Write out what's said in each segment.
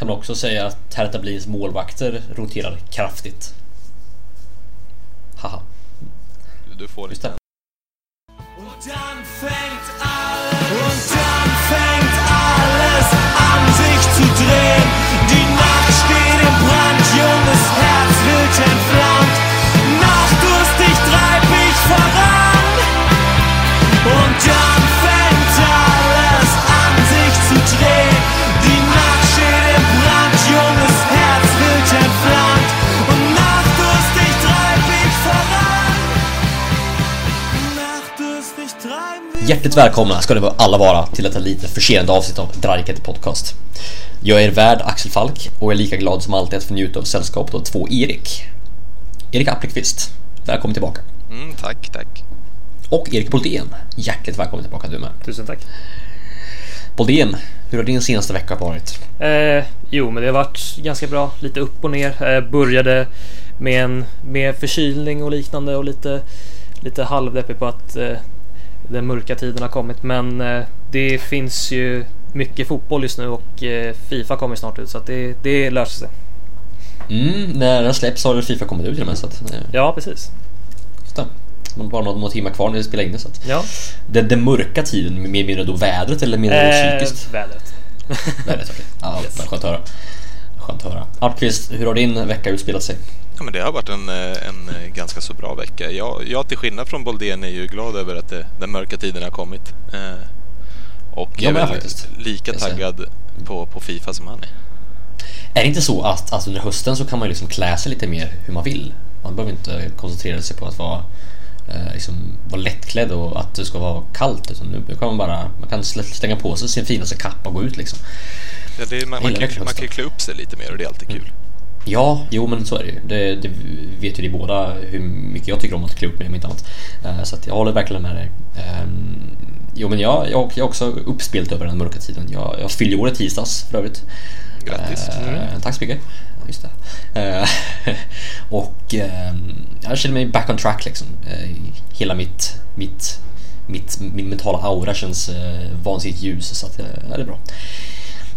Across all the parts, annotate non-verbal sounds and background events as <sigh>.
kan man också säga att Hertha Berlins målvakter roterar kraftigt. Haha. Du får Just Hjärtligt välkomna ska ni alla vara till detta lite försenade avsnitt av Drajket Podcast. Jag är er värd Axel Falk och är lika glad som alltid att få njuta av sällskapet av två Erik. Erik Appelqvist, välkommen tillbaka. Mm, tack, tack. Och Erik Boldén, hjärtligt välkommen tillbaka du med. Tusen tack. Boldén, hur har din senaste vecka varit? Eh, jo, men det har varit ganska bra. Lite upp och ner. Eh, började med en med förkylning och liknande och lite, lite halvdeppig på att eh, den mörka tiden har kommit. Men eh, det finns ju mycket fotboll just nu och eh, Fifa kommer snart ut så att det, det löser sig. Mm, när den släpps har Fifa kommit ut till och med så att... eh, Ja, precis. Just det. Man har bara några, några timmar kvar när vi spelar in det så att... Ja. Den, den mörka tiden, mer menar då vädret eller menar du psykiskt? vädret. Vädret, okej. Ja, <laughs> Yes. skönt att höra. Skönt att höra. Appelqvist, hur har din vecka utspelat sig? Ja, men det har varit en, eh, en eh, ganska så bra vecka. Jag, jag till skillnad från Boldén är ju glad över att det, den mörka tiden har kommit. Eh, och Jag är med väl faktiskt. lika taggad på, på Fifa som han är. Är det inte så att alltså, under hösten så kan man ju liksom klä sig lite mer hur man vill? Man behöver inte koncentrera sig på att vara, eh, liksom, vara lättklädd och att det ska vara kallt. Utan nu kan man bara man kan slänga på sig sin finaste kappa och gå ut liksom. Ja, det är, man, man, kan, man kan ju klä upp sig lite mer och det är alltid kul. Ja, jo men så är det ju. Det, det vet ju ni båda hur mycket jag tycker om att klä upp mig om inte annat. Eh, Så jag håller verkligen med dig. Ehm, Jo men jag, jag, jag är också uppspelt över den mörka tiden. Jag, jag fyllde år i tisdags för övrigt. Grattis. Eh, Tack så mycket. Just det. Eh, <laughs> och ehm, jag känner mig back on track liksom. Hela mitt, mitt, mitt, min mentala aura känns vansinnigt ljus så att, ja, det är bra.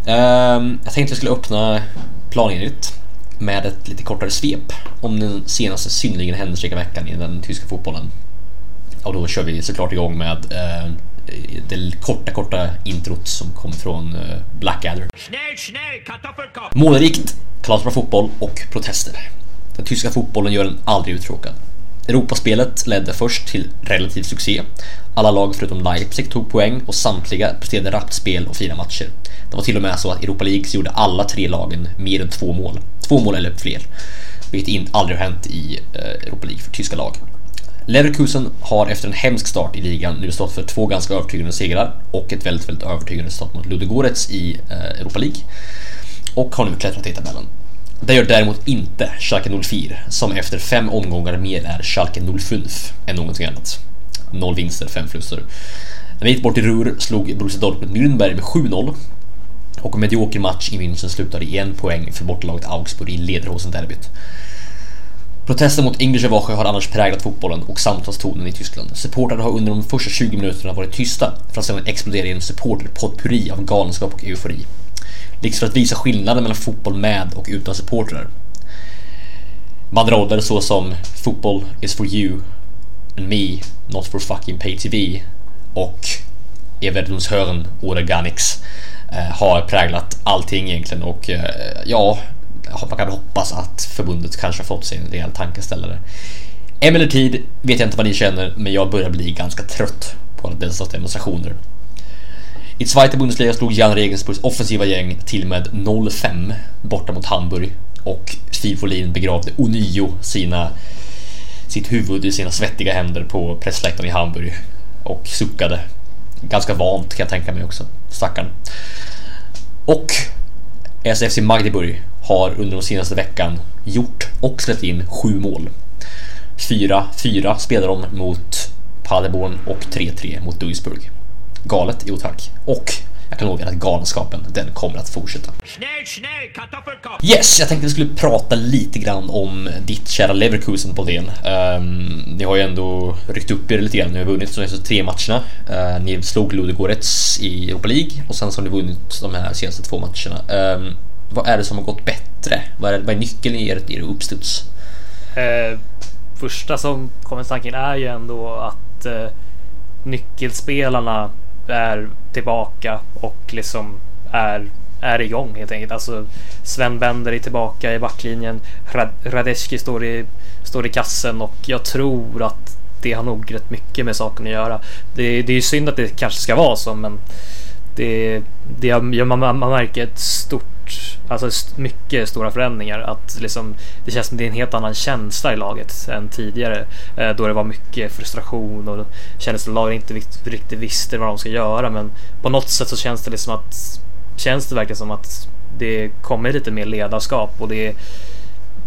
Ehm, jag tänkte jag skulle öppna planenligt med ett lite kortare svep om den senaste synnerligen händelserika veckan i den tyska fotbollen. Och då kör vi såklart igång med eh, det korta, korta introt som kommer från eh, Blackadder. Målrikt, kalasbra fotboll och protester. Den tyska fotbollen gör en aldrig uttråkad. Europaspelet ledde först till relativ succé. Alla lag förutom Leipzig tog poäng och samtliga presterade rappt spel och fina matcher. Det var till och med så att Europa League gjorde alla tre lagen mer än två mål. Två mål eller fler. Vilket aldrig har hänt i eh, Europa League för tyska lag. Leverkusen har efter en hemsk start i ligan nu stått för två ganska övertygande segrar och ett väldigt, väldigt övertygande start mot Ludogorets i eh, Europa League. Och har nu klättrat i tabellen. Det gör däremot inte Schalke 04 som efter fem omgångar mer är Schalke 05 än någonting annat. Noll vinster, fem förluster. En bit bort i Ruhr slog Borussia Dortmund Nürnberg med 7-0 och en medioker match i München slutade i en poäng för bortalaget Augsburg i Lederhosen-derbyt. Protesten mot English Evache har annars präglat fotbollen och samtalstonen i Tyskland. Supportrarna har under de första 20 minuterna varit tysta för att sedan explodera i en supporterpotpurri av galenskap och eufori. Liksom för att visa skillnaden mellan fotboll med och utan supportrar. Banderoller såsom “Football is for you” and “Me, not for fucking pay TV” och Evertonshören Oreganix eh, Eh, har präglat allting egentligen och eh, ja, man kan hoppas att förbundet kanske har fått sig en rejäl tankeställare. Emellertid vet jag inte vad ni känner, men jag börjar bli ganska trött på dessa demonstrationer. I Zweite Bundesliga slog Jan Regensburgs offensiva gäng till med 0-5 borta mot Hamburg och Steve Folin begravde ånyo sina, sitt huvud i sina svettiga händer på pressläktaren i Hamburg och suckade. Ganska vant kan jag tänka mig också, stackarn. Och SFC Magdeburg har under de senaste veckan gjort och släppt in sju mål. 4-4 spelar de mot Paderborn och 3-3 mot Duisburg. Galet, jo tack. Och jag kan lova er att galenskapen, den kommer att fortsätta. Yes, jag tänkte vi skulle prata lite grann om ditt kära Leverkusen på den. Um, ni har ju ändå ryckt upp er lite grann. Ni har vunnit de senaste tre matcherna. Uh, ni slog Ludogorets i Europa League och sen så har ni vunnit de här senaste två matcherna. Um, vad är det som har gått bättre? Vad är, vad är nyckeln i er, er uppstuds? Eh, första som kommer till tanken är ju ändå att eh, nyckelspelarna är tillbaka och liksom är, är igång helt enkelt. Alltså Sven Bender är tillbaka i backlinjen. Rad- Radeski står i, står i kassen och jag tror att det har nog rätt mycket med saken att göra. Det, det är ju synd att det kanske ska vara så men det, det man, man märker ett stort, alltså st- mycket stora förändringar. Att liksom, det känns som det är en helt annan känsla i laget än tidigare. Eh, då det var mycket frustration och det kändes som laget inte riktigt visste vad de ska göra. Men på något sätt så känns det liksom att, känns det verkligen som att det kommer lite mer ledarskap och det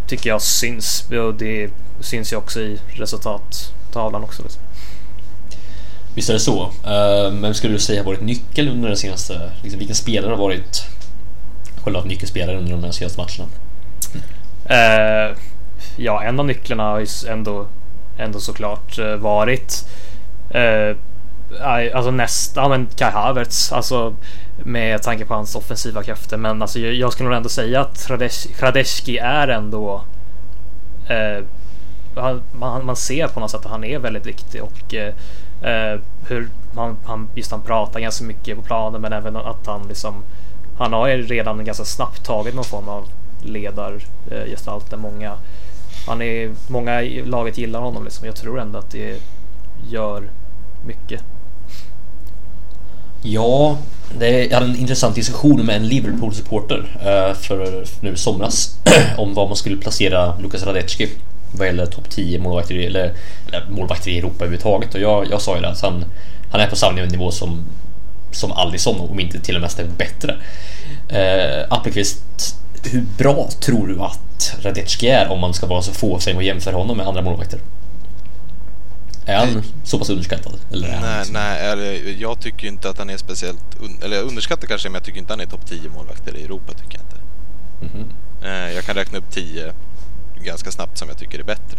tycker jag syns. Och det syns ju också i resultattavlan också. Liksom. Visst är det så. Eh, men skulle du säga har varit nyckel under den senaste... Liksom, vilken spelare har varit själva nyckelspelare under de här senaste matcherna? Eh, ja, en av nycklarna har ju ändå, ändå såklart eh, varit eh, alltså nästan, ja men Kai Havertz, alltså med tanke på hans offensiva krafter. Men alltså jag, jag skulle nog ändå säga att Hradeski är ändå eh, han, man, man ser på något sätt att han är väldigt viktig och eh, eh, hur han, han, just han pratar ganska mycket på planen men även att han liksom han har ju redan ganska snabbt tagit någon form av ledargestalt där många han är, många i laget gillar honom liksom. Jag tror ändå att det gör mycket. Ja, det, jag hade en intressant diskussion med en Liverpool-supporter uh, för nu i somras <clears throat> om var man skulle placera Lukas Radetski vad gäller topp 10 målvakter, eller, eller målvakter i Europa överhuvudtaget. Och jag, jag sa ju det att han, han är på samma nivå som, som Alisson, om inte till och med nästan bättre. Uh, Appelqvist, hur bra tror du att Radecki är om man ska vara så fåfäng och jämföra honom med andra målvakter? Är han så pass underskattad? Eller är nej, liksom... nej jag tycker inte att han är speciellt... Un, eller underskattad kanske, men jag tycker inte han är topp 10 målvakter i Europa. tycker jag inte. Mm -hmm. Jag kan räkna upp 10 ganska snabbt som jag tycker är bättre.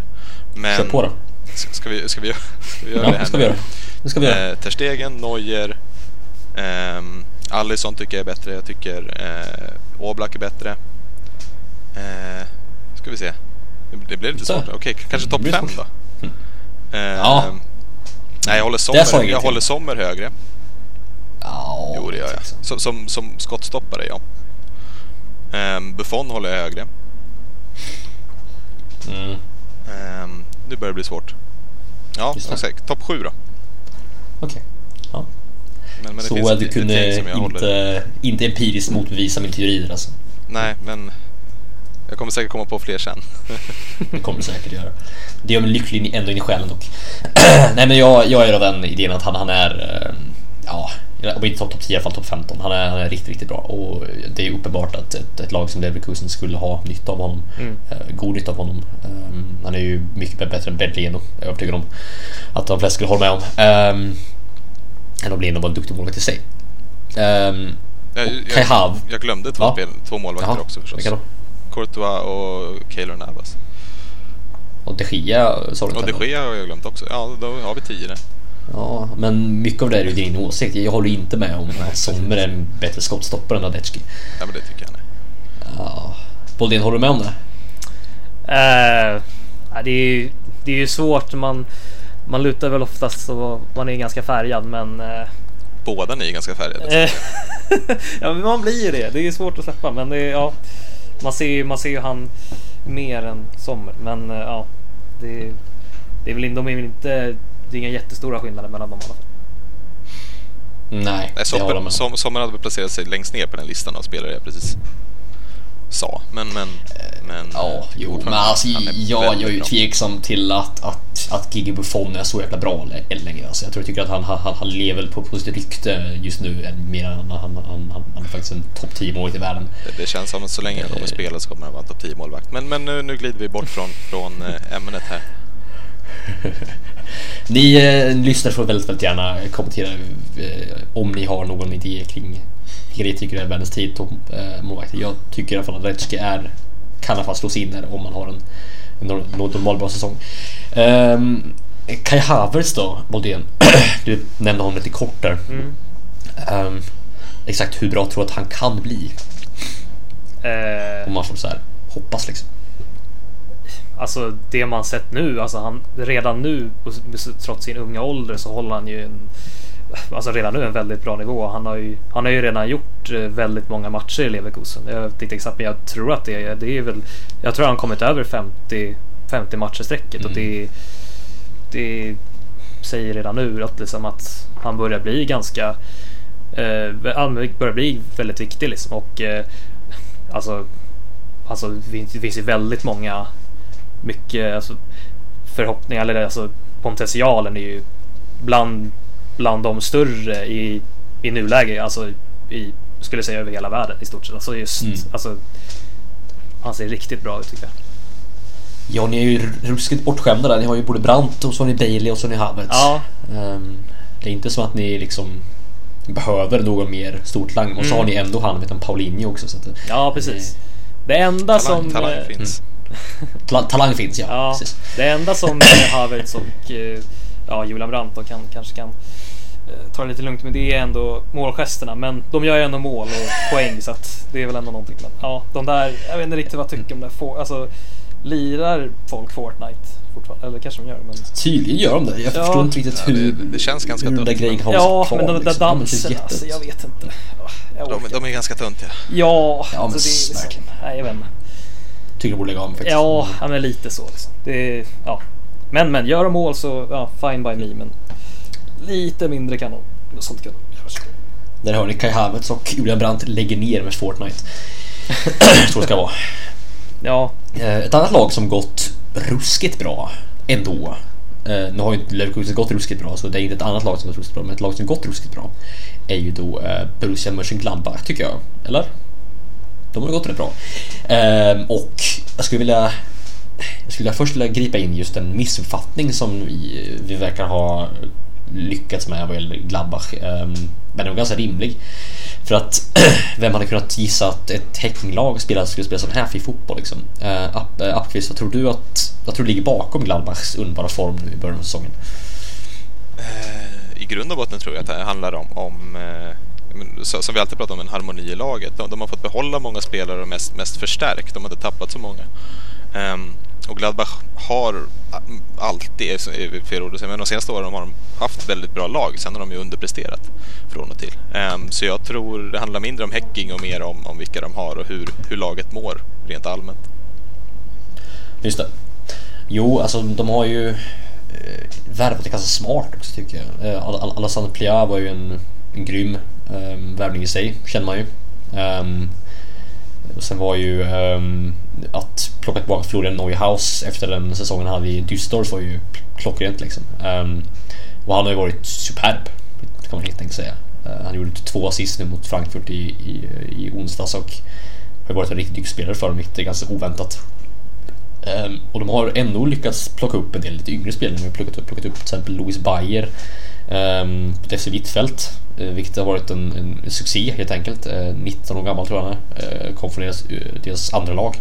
Men, Kör på då. Ska vi, ska vi, <laughs> ska vi göra ja, det här ska vi göra. Det ska vi göra. Eh, Ter Stegen, Neuer, eh, Alisson tycker jag är bättre. Jag tycker eh, Oblak är bättre. Eh, ska vi se. Det, blir lite svårt. Okej, kanske topp Det blir 5 svårt. då. Eh, Ja. Nej, jag håller Sommer, jag jag håller Sommer högre. Ja, Jo, det gör jag. liksom. Som, som, som skottstoppare, ja. Um, Buffon håller jag högre. Mm. Ehm, nu börjar det bli svårt. Ja, exakt. Topp 7 då. Okej. Ja. Men, men det Så finns att du kunde håller... inte, inte empiriskt motbevisa min teori där alltså. Nej, men jag kommer säkert komma på fler sen. <laughs> Det kommer du säkert göra. Det gör mig lycklig ändå in i själen dock. <clears throat> Nej men jag, jag är av den idén att han, han är, eh, ja, om inte topp 10 i alla fall topp 15. Han är, han är riktigt, riktigt bra och det är uppenbart att ett, ett lag som Leverkusen skulle ha nytta av honom. Mm. Eh, god nytta av honom. Eh, han är ju mycket bättre än Bedleno, jag är övertygad om att de flesta skulle hålla med om. Um, än om Leno var en duktig målvakt i sig. Um, Jag, Kai Hav. jag glömde två, Ja. spel, två målvakter Jaha, också förstås. vilka då? Courtois och Keylor Navas. Och de Gia sa du Och inte de heller? Gea har jag glömt också. Ja, då har vi tio där. Ja, men mycket av det är ju din åsikt. Jag håller inte med om att Sommer är en bättre skottstoppare än Radecki. Ja, men det tycker jag. Nej. Ja. Boldin, håller du med om det? Ja, det, är ju, det är ju svårt. Man, man lutar väl oftast så man är ganska färgad men... Eh, Båda ni är ganska färgade. eh, <laughs> ja men man blir ju det. Det är svårt att släppa men det är, ja. Man ser ju, man ser ju han mer än Sommer men eh, ja. Det, det är väl de är väl inte... Det är inga jättestora skillnader mellan dem i alla fall. Nej, Nej, det håller jag Sommer, hade väl placerat sig längst ner på den listan av spelare precis sa. Men, men, men... Ja, eh, jo, men alltså jag, jag är ju tveksam till att, att, att Gigi Buffon är så jäkla bra lä- längre. Alltså, jag tror jag tycker att han, han, han lever på, på sitt rykte just nu än mer än han, han, han, han, är faktiskt en topp 10 målvakt i världen. Det, det känns som att så länge han kommer Eh. spela så kommer han vara en topp 10 målvakt. Men, men nu, nu glider vi bort från, från eh, ämnet här. <laughs> Ni eh, lyssnare får väldigt, väldigt gärna kommentera eh, om ni har någon idé kring ni tycker är världens 10 toppmålvakter. Jag tycker i alla fall att Retschke är, kan i alla fall slås in där om man har en, en nor- normal bra säsong. Um, Kai Havertz då, Boldén. <clears throat> du nämnde honom lite kort där. Mm. Ehm, exakt hur bra tror du att han kan bli? Eh, Och man får så här hoppas liksom. alltså det man sett nu, alltså han redan nu trots sin unga ålder så håller han ju en, alltså redan nu en väldigt bra nivå. Han har ju, han har ju redan gjort eh, väldigt många matcher i Leverkusen. Jag vet inte exakt men jag tror att det är, det är väl, jag tror han kommit över 50, 50 matcher strecket och det, det säger redan nu att, liksom att han börjar bli ganska eh, börjar bli väldigt viktig liksom och eh, alltså Alltså det finns ju väldigt många mycket alltså, förhoppningar eller alltså potentialen är ju bland, bland de större i, i nuläge. Alltså i, skulle jag säga över hela världen i stort sett. Alltså just, Mm. alltså han ser riktigt bra ut tycker jag. Ja, ni är ju ruskigt bortskämda där. Ni har ju både Brandt och så har ni Bailey och så har ni Havertz. Ja. Ehm, det är inte så att ni liksom behöver någon mer stortalang och så Mm. har ni ändå han en Paulinho också. Så att, Ja precis. Det enda Talang, som... talang finns. Talang, talang finns ja. Ja, Precis. det enda som <coughs> Havertz och eh, ja, Julian Brandt då kan, kanske kan ta det lite lugnt med det är ändå målgesterna. Men de gör ju ändå mål och <laughs> poäng så att det är väl ändå någonting. Men ja, de där, jag vet inte riktigt vad jag tycker om det. Få, alltså, lirar folk Fortnite fortfarande? Eller kanske de gör men... Tydligen gör de det. Jag Ja. förstår inte riktigt Ja, hur, det- det känns ganska hur den där grejen men- kan hålla Ja, kvar. men de där liksom. Ja, men danserna, alltså, jag vet inte. Ja, jag De, de är ganska töntiga. Ja, Ja, men alltså, det är liksom, nej, jag vet inte. Tycker du borde lägga av faktiskt. Ja, ja, men lite så liksom. Det ja. Men men, gör de mål så ja, fine by me. Men lite mindre kan de. Sånt kan de göra. Där hör ni Kai Havertz och Julian Brandt lägger ner med Fortnite. <clears throat> så det ska vara. Ja, Eh, Ett annat lag som gått ruskigt bra ändå. Eh, Nu har ju inte Leverkusen gått ruskigt bra så det är inte ett annat lag som gått ruskigt bra men ett lag som gått ruskigt bra är ju då eh, Borussia Mönchengladbach tycker jag. Eller? De har gått rätt bra. Ehm, Och jag skulle vilja jag skulle först vilja gripa in just en missuppfattning som vi, vi verkar ha lyckats med vad gäller Gladbach. Ehm, men den var ganska rimlig. För att <clears throat> vem hade kunnat gissa att ett Häckinglag skulle spela sån här fin fotboll liksom? Eh, eh, Appqvist, vad tror du att vad tror du ligger bakom Gladbachs underbara form nu i början av säsongen? Eh, I grund och botten tror jag att det handlar om, om som vi alltid pratar om, en harmoni i laget. De, de har fått behålla många spelare och mest, mest förstärkt. De har inte tappat så många. Ehm, och Gladbach har alltid, är fel ord att säga, men de senaste åren har de haft väldigt bra lag. Sen har de ju underpresterat från och till. Ehm, så jag tror det handlar mindre om Häcking och mer om, om vilka de har och hur, hur laget mår rent allmänt. Just det. Jo, alltså de har ju eh, värvat det ganska smart också tycker jag. Eh, Al- Alassane Plia var ju en, en grym eh, värvning i sig, känner man ju. Ehm, och sen var ju um, att plocka tillbaka Florian Neuhaus efter den säsongen han hade i Düsseldorf var ju klockrent liksom. Um, och han har ju varit superb, kan man helt enkelt säga. Uh, han gjorde två assist nu mot Frankfurt i, i, i onsdags och har ju varit en riktigt duktig spelare för dem, vilket är ganska oväntat. Um, och de har ändå lyckats plocka upp en del lite yngre spelare. De har plockat upp, plockat upp till exempel Louis Bayer um, på Wittfeldt, vilket har varit en, en succé helt enkelt. Eh, 19 år gammal tror jag han är. Uh, kom från deras, eh, deras andra lag.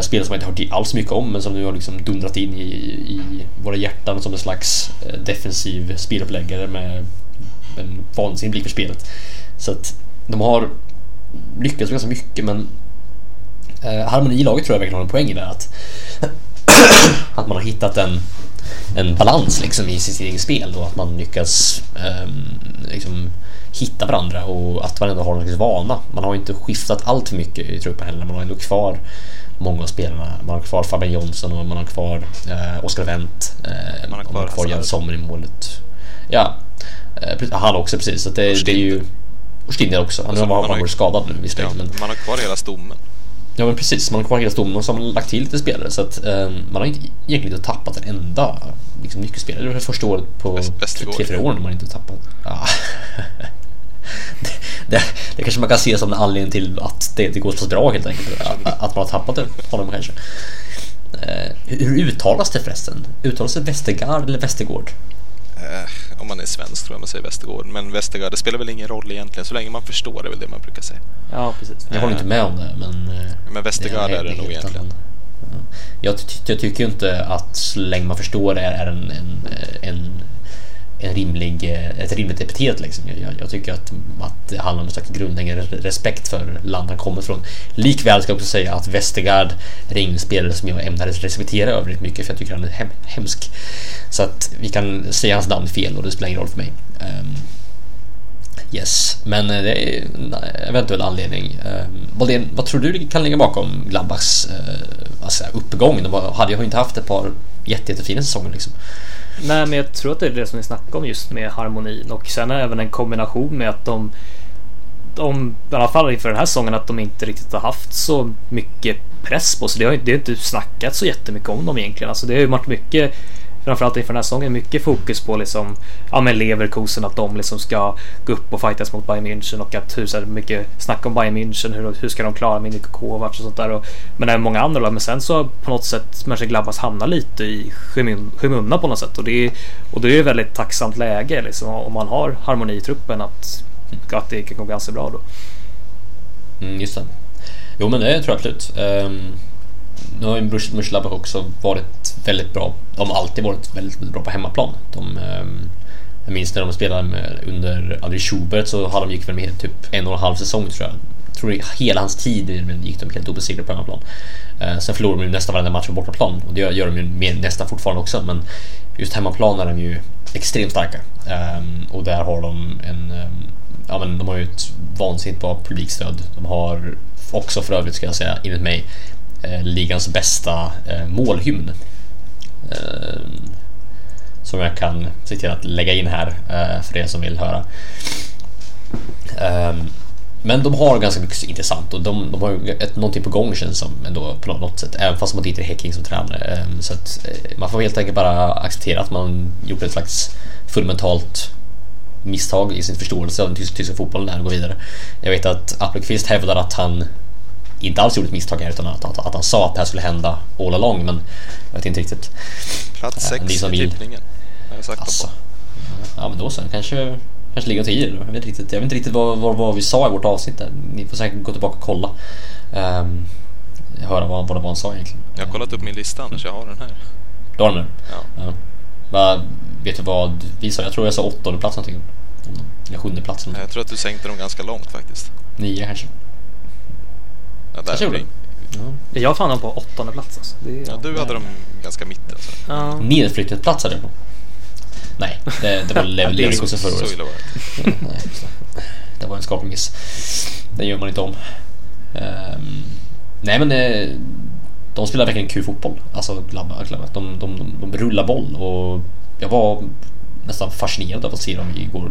Spelare som jag inte hört alls mycket om men som nu har liksom dundrat in i, i våra hjärtan som en slags defensiv speluppläggare med en vansinnig blick för spelet. Så att de har lyckats ganska mycket men Eh, harmoni i laget tror jag verkligen har en poäng i det. Att, <coughs> att man har hittat en, en balans liksom i sitt eget spel och att man lyckas ehm, liksom, hitta varandra och att man ändå har någon slags vana. Man har inte skiftat allt för mycket i truppen heller. Man har ändå kvar många av spelarna. Man har kvar Fabian Jonsson och man har kvar eh, Oskar Wendt. Eh, Man har kvar kvar Jens. Sommer i målet. Ja, eh, han också precis. Så det, det är ju... Och Stinder också. Han Alltså, har varit skadad nu Ja, visserligen. men... man har kvar hela stommen. Ja men precis, man har kvar hela stommen man lagt till lite spelare så att eh, man har inte egentligen inte tappat en enda liksom, nyckelspelare. Det var det första året på tre, fyra år när man inte tappat. Ja. <laughs> det, det, det kanske man kan se som en anledning till att det inte går så bra helt enkelt. Att, att man har tappat honom kanske. Eh, hur uttalas det förresten? Uttalas det Västergard eller Västergård? Eh, om man är svensk tror jag man säger Västergård. Men Västergård, det spelar väl ingen roll egentligen. Så länge man förstår det är väl det man brukar säga. ja precis. Jag håller inte med om det men... eh, Men Västergård är det nog egentligen. Jag, ty- jag tycker inte att så länge man förstår det är en, en, en en rimlig, eh, ett rimligt epitet. Liksom. Jag, jag tycker att, att det handlar om en slags grundläggande respekt för land han kommer från. Likväl ska jag också säga att Westergaard är ingen spelare som jag ämnar respektera övrigt mycket för jag tycker han är hem, hemsk. Så att vi kan säga hans namn fel och det spelar ingen roll för mig. Um, Yes, men eh, det är en eh, eventuell anledning. Ehm, vad, det, vad tror du kan ligga bakom Gladbachs alltså, uppgång? De hade ju inte haft ett par jätte, jättefina säsonger liksom. Nej, men jag tror att det är det som ni snackar om just med harmonin och sen även en kombination med att de de, i alla fall inför den här säsongen, att de inte riktigt har haft så mycket press på sig. Det har, det har inte snackats så jättemycket om dem egentligen. Alltså det har ju varit mycket framförallt inför den här säsongen mycket fokus på liksom, ja men Leverkusen att de liksom ska gå upp och fightas mot Bayern München och att hur så mycket snack om Bayern München, hur, hur ska de klara Minik Kovac och sånt där. Och, men även många andra lag. Men sen så på något sätt Mönchenglabbas hamnar lite i skymundan på något sätt och det är, och det är ett väldigt tacksamt läge liksom om man har harmoni i truppen att, att det kan gå ganska bra då. Mm, just det. Jo men det tror jag absolut. Um, nu har ju Mönchengladbach också varit väldigt bra. De har alltid varit väldigt, väldigt bra på hemmaplan. De, ehm, jag minns när de spelade med, under Adri Schubert så hade de gick väl med typ en och en halv säsong tror jag. Jag tror hela hans tid gick de helt obesegrade på hemmaplan. Eh, sen förlorade de ju nästan varenda match på bortaplan och det gör de ju nästan fortfarande också men just hemmaplan är de ju extremt starka. Um, och där har de en um, ja, men de har ju ett vansinnigt bra publikstöd. De har också för övrigt ska jag säga, enligt mig, Eh, ligans bästa eh, målhymn. Eh, som jag kan se till att lägga in här eh, för er som vill höra. Ehm, men de har ganska mycket intressant och de, de har ett, någonting på gång känns som ändå på något sätt. Även fast man inte är Häcking som tränare. Ehm, så att eh, man får helt enkelt bara acceptera att man gjort ett slags fundamentalt misstag i sin förståelse av den tyska, tyska fotbollen när han går vidare. Jag vet att Appelqvist hävdar att han inte alls gjorde ett misstag här utan att, att, att han sa att det här skulle hända all along men jag vet inte riktigt. Plats sex i tippningen. Har jag sagt alltså. Ja men då så, kanske, kanske ligger tio Jag vet inte riktigt, jag vet inte riktigt vad, vad, vad vi sa i vårt avsnitt där. Ni får säkert gå tillbaka och kolla. Um, höra vad, vad det var han sa egentligen. Jag har kollat upp min lista Anders, jag har den här. Du har den nu? Ja. ja. Va, vet du vad vi sa? Jag tror jag sa åttonde plats någonting. Eller sjunde plats. Jag tror att du sänkte dem ganska långt faktiskt. Nio kanske. Ja, där Kanske Ja. Jag fann dem på åttonde plats. Alltså. Det, ja, du hade dem ganska mitt alltså. Ja. Nedflyttad plats hade jag på. Nej, det, det var <laughs> Leverkusen förra året. Så illa var det. Nej, det var en skaplig miss. Det gör man inte om. Um, nej men eh, de spelar verkligen kul fotboll. Alltså Gladbach. De, de, de, de rullar boll och jag var nästan fascinerad av att se dem igår,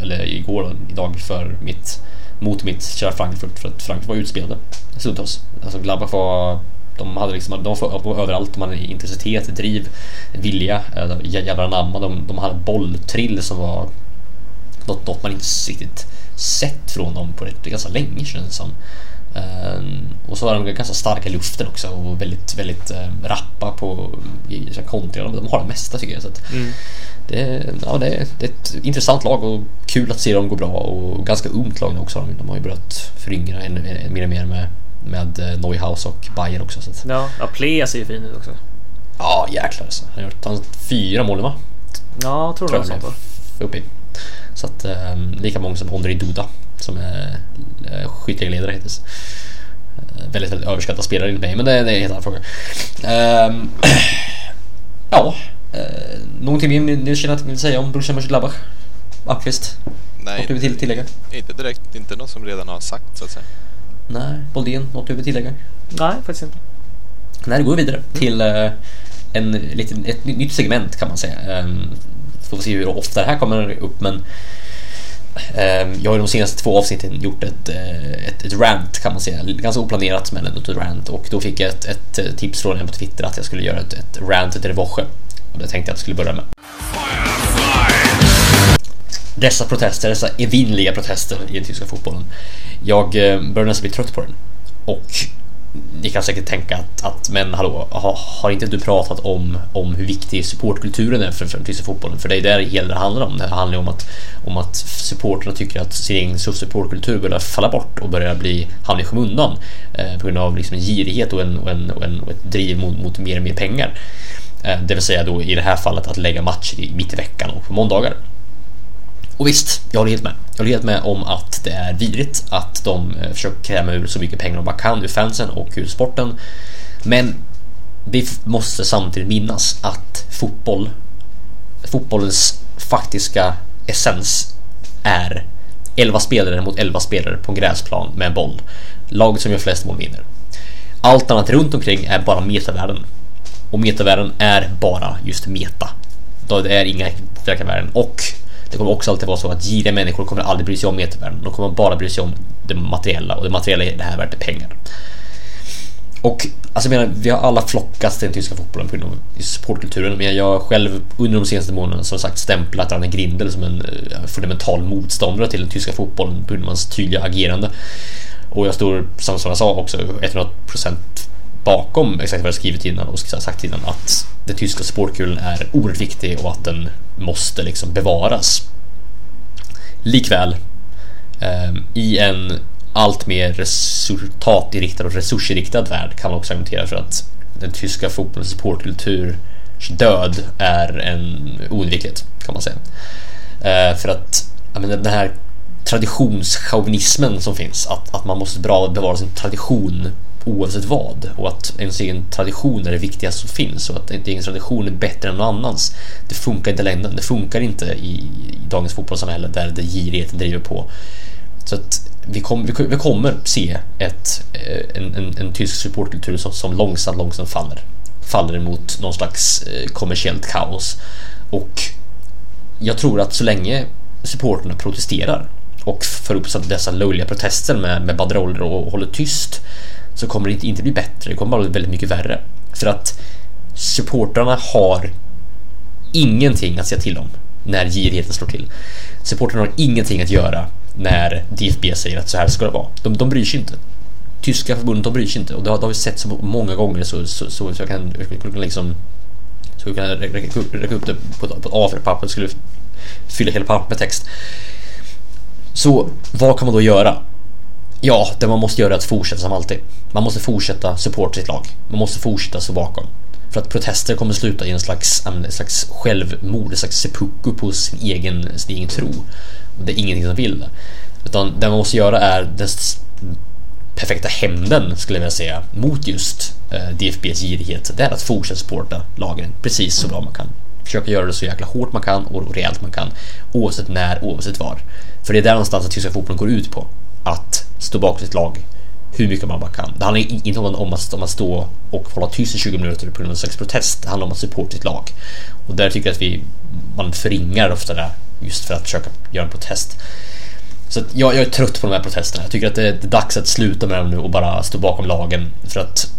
eller igår, idag för mitt mot mitt kära Frankfurt för att Frankfurt var utspelade stundtals. Alltså Gladbach var de hade liksom, de var överallt, de hade intensitet, driv, vilja, eh, jävlar anamma. De, de hade bolltrill som var något, något man inte riktigt sett från dem på rätt, ganska länge känns det som. Um, och så var de ganska starka i luften också och väldigt, väldigt um, rappa på kontringar. De, de har det mesta tycker jag. Så att, mm det, ja, det, är, ett intressant lag och kul att se dem gå bra och ganska ungt lag också. De har ju börjat föryngra mer och mer med, med eh, Neuhaus och Bayern också. Så. Ja, ja Plea ser ju fin ut också. Ja, jäklar alltså. Han har gjort han fyra mål va? Ja, jag tror, tror det var sånt uppe i. Så att um, lika många som Ondrej Duda som är skytteligledare hittills. Uh, väldigt, väldigt överskattad spelare enligt mig, men det, det är en helt annan fråga. Um, <clears throat> ja, Eh, någonting mer ni känner att ni vill säga om Borussia Mönchengladbach? Appqvist? Nej, något du vill tillägga? Inte direkt, inte något som redan har sagt så att säga. Nej, Boldén, något du vill tillägga? Nej, faktiskt inte. Nej, då går vi vidare mm. till uh, en, liten, ett nytt segment kan man säga. Um, får vi se hur ofta det här kommer upp men um, jag har de senaste två avsnitten gjort ett, uh, ett, ett rant kan man säga. Ganska oplanerat men ändå ett rant och då fick jag ett, ett tips från en på Twitter att jag skulle göra ett, ett rant till Revoche. Och det tänkte jag att jag skulle börja med. Dessa protester, dessa evinnerliga protester i den tyska fotbollen. Jag eh, börjar nästan bli trött på den. Och ni kan säkert tänka att, att men hallå, har, har inte du pratat om, om hur viktig supportkulturen är för, för den tyska fotbollen? För det är det hela det handlar om. Det handlar om att, om att supporterna tycker att sin egen supportkultur börjar falla bort och börjar bli, hamna i skymundan eh, på grund av liksom en girighet och, en, och, en, och, en, och ett driv mot, mot mer och mer pengar. Eh, det vill säga då i det här fallet att lägga matcher i mitt i veckan och på måndagar. Och visst, jag håller helt med. Jag håller helt med om att det är vidrigt att de eh, försöker kräma ur så mycket pengar de bara kan ur fansen och ur sporten. Men vi måste samtidigt minnas att fotboll, fotbollens faktiska essens är 11 spelare mot 11 spelare på en gräsplan med en boll. Laget som gör flest mål vinner. Allt annat runt omkring är bara metavärden. Och metavärden är bara just meta. Då det är inga verkliga värden. Och det kommer också alltid vara så att giriga människor kommer aldrig bry sig om metavärden. De kommer bara bry sig om det materiella och det materiella i det här värdet är pengar. Och alltså jag menar, vi har alla flockats till den tyska fotbollen på grund av supportkulturen. Men jag har själv under de senaste månaderna som sagt stämplat Ranne Grindel som en eh, fundamental motståndare till den tyska fotbollen på grund av hans tydliga agerande. Och jag står, som jag sa också, 100% bakom exakt vad jag skrivit innan och sagt innan att den tyska supportkulturen är oerhört viktig och att den måste liksom bevaras. Likväl, ehm, i en allt mer resultatinriktad och resursinriktad värld kan man också argumentera för att den tyska fotbollens supportkulturs död är en oundviklighet kan man säga. Eh, för att jag menar, den här traditionschauvinismen som finns, att, att man måste bra bevara sin tradition oavsett vad och att ens egen tradition är det viktigaste som finns och att ens egen tradition är bättre än någon annans. Det funkar inte längre. Det funkar inte i, i dagens fotbollssamhälle där det girigheten driver på. Så att vi, kom, vi, vi kommer se ett, eh, en, en, en tysk supportkultur som, som långsamt, långsamt faller. Faller emot någon slags eh, kommersiellt kaos. Och jag tror att så länge supporterna protesterar och för upp dessa löjliga protester med, med banderoller och håller tyst så kommer det inte, bli bättre. Det kommer bara bli väldigt mycket värre. För att supportrarna har ingenting att säga till om när girigheten slår till. Supportrarna har ingenting att göra när DFB säger att så här ska det vara. De, de bryr sig inte. Tyska förbundet de bryr sig inte och det har, det har vi sett så många gånger så, så, så, så jag kan, jag kan liksom så jag kan räcka upp, räcka upp det på, på ett A4-papper skulle fylla hela pappret med text. Så vad kan man då göra? Ja, det man måste göra är att fortsätta som alltid. Man måste fortsätta supporta sitt lag. Man måste fortsätta stå bakom. För att protester kommer sluta i en slags, en slags självmord, en slags seppuku på sin egen, sin egen tro. Det är ingenting som vill det. Utan det man måste göra är den perfekta hämnden, skulle jag vilja säga, mot just eh, DFBs girighet. Det är att fortsätta supporta lagen precis så bra man kan. Försöka göra det så jäkla hårt man kan och rejält man kan. Oavsett när, oavsett var. För det är där någonstans att tyska fotbollen går ut på. Att stå bakom sitt lag hur mycket man bara kan. Det handlar inte om att, om att stå och hålla tyst i 20 minuter på grund av en slags protest. Det handlar om att supporta sitt lag. Och där tycker jag att vi, man förringar ofta det just för att försöka göra en protest. Så jag, jag, är trött på de här protesterna. Jag tycker att det är dags att sluta med dem nu och bara stå bakom lagen. För att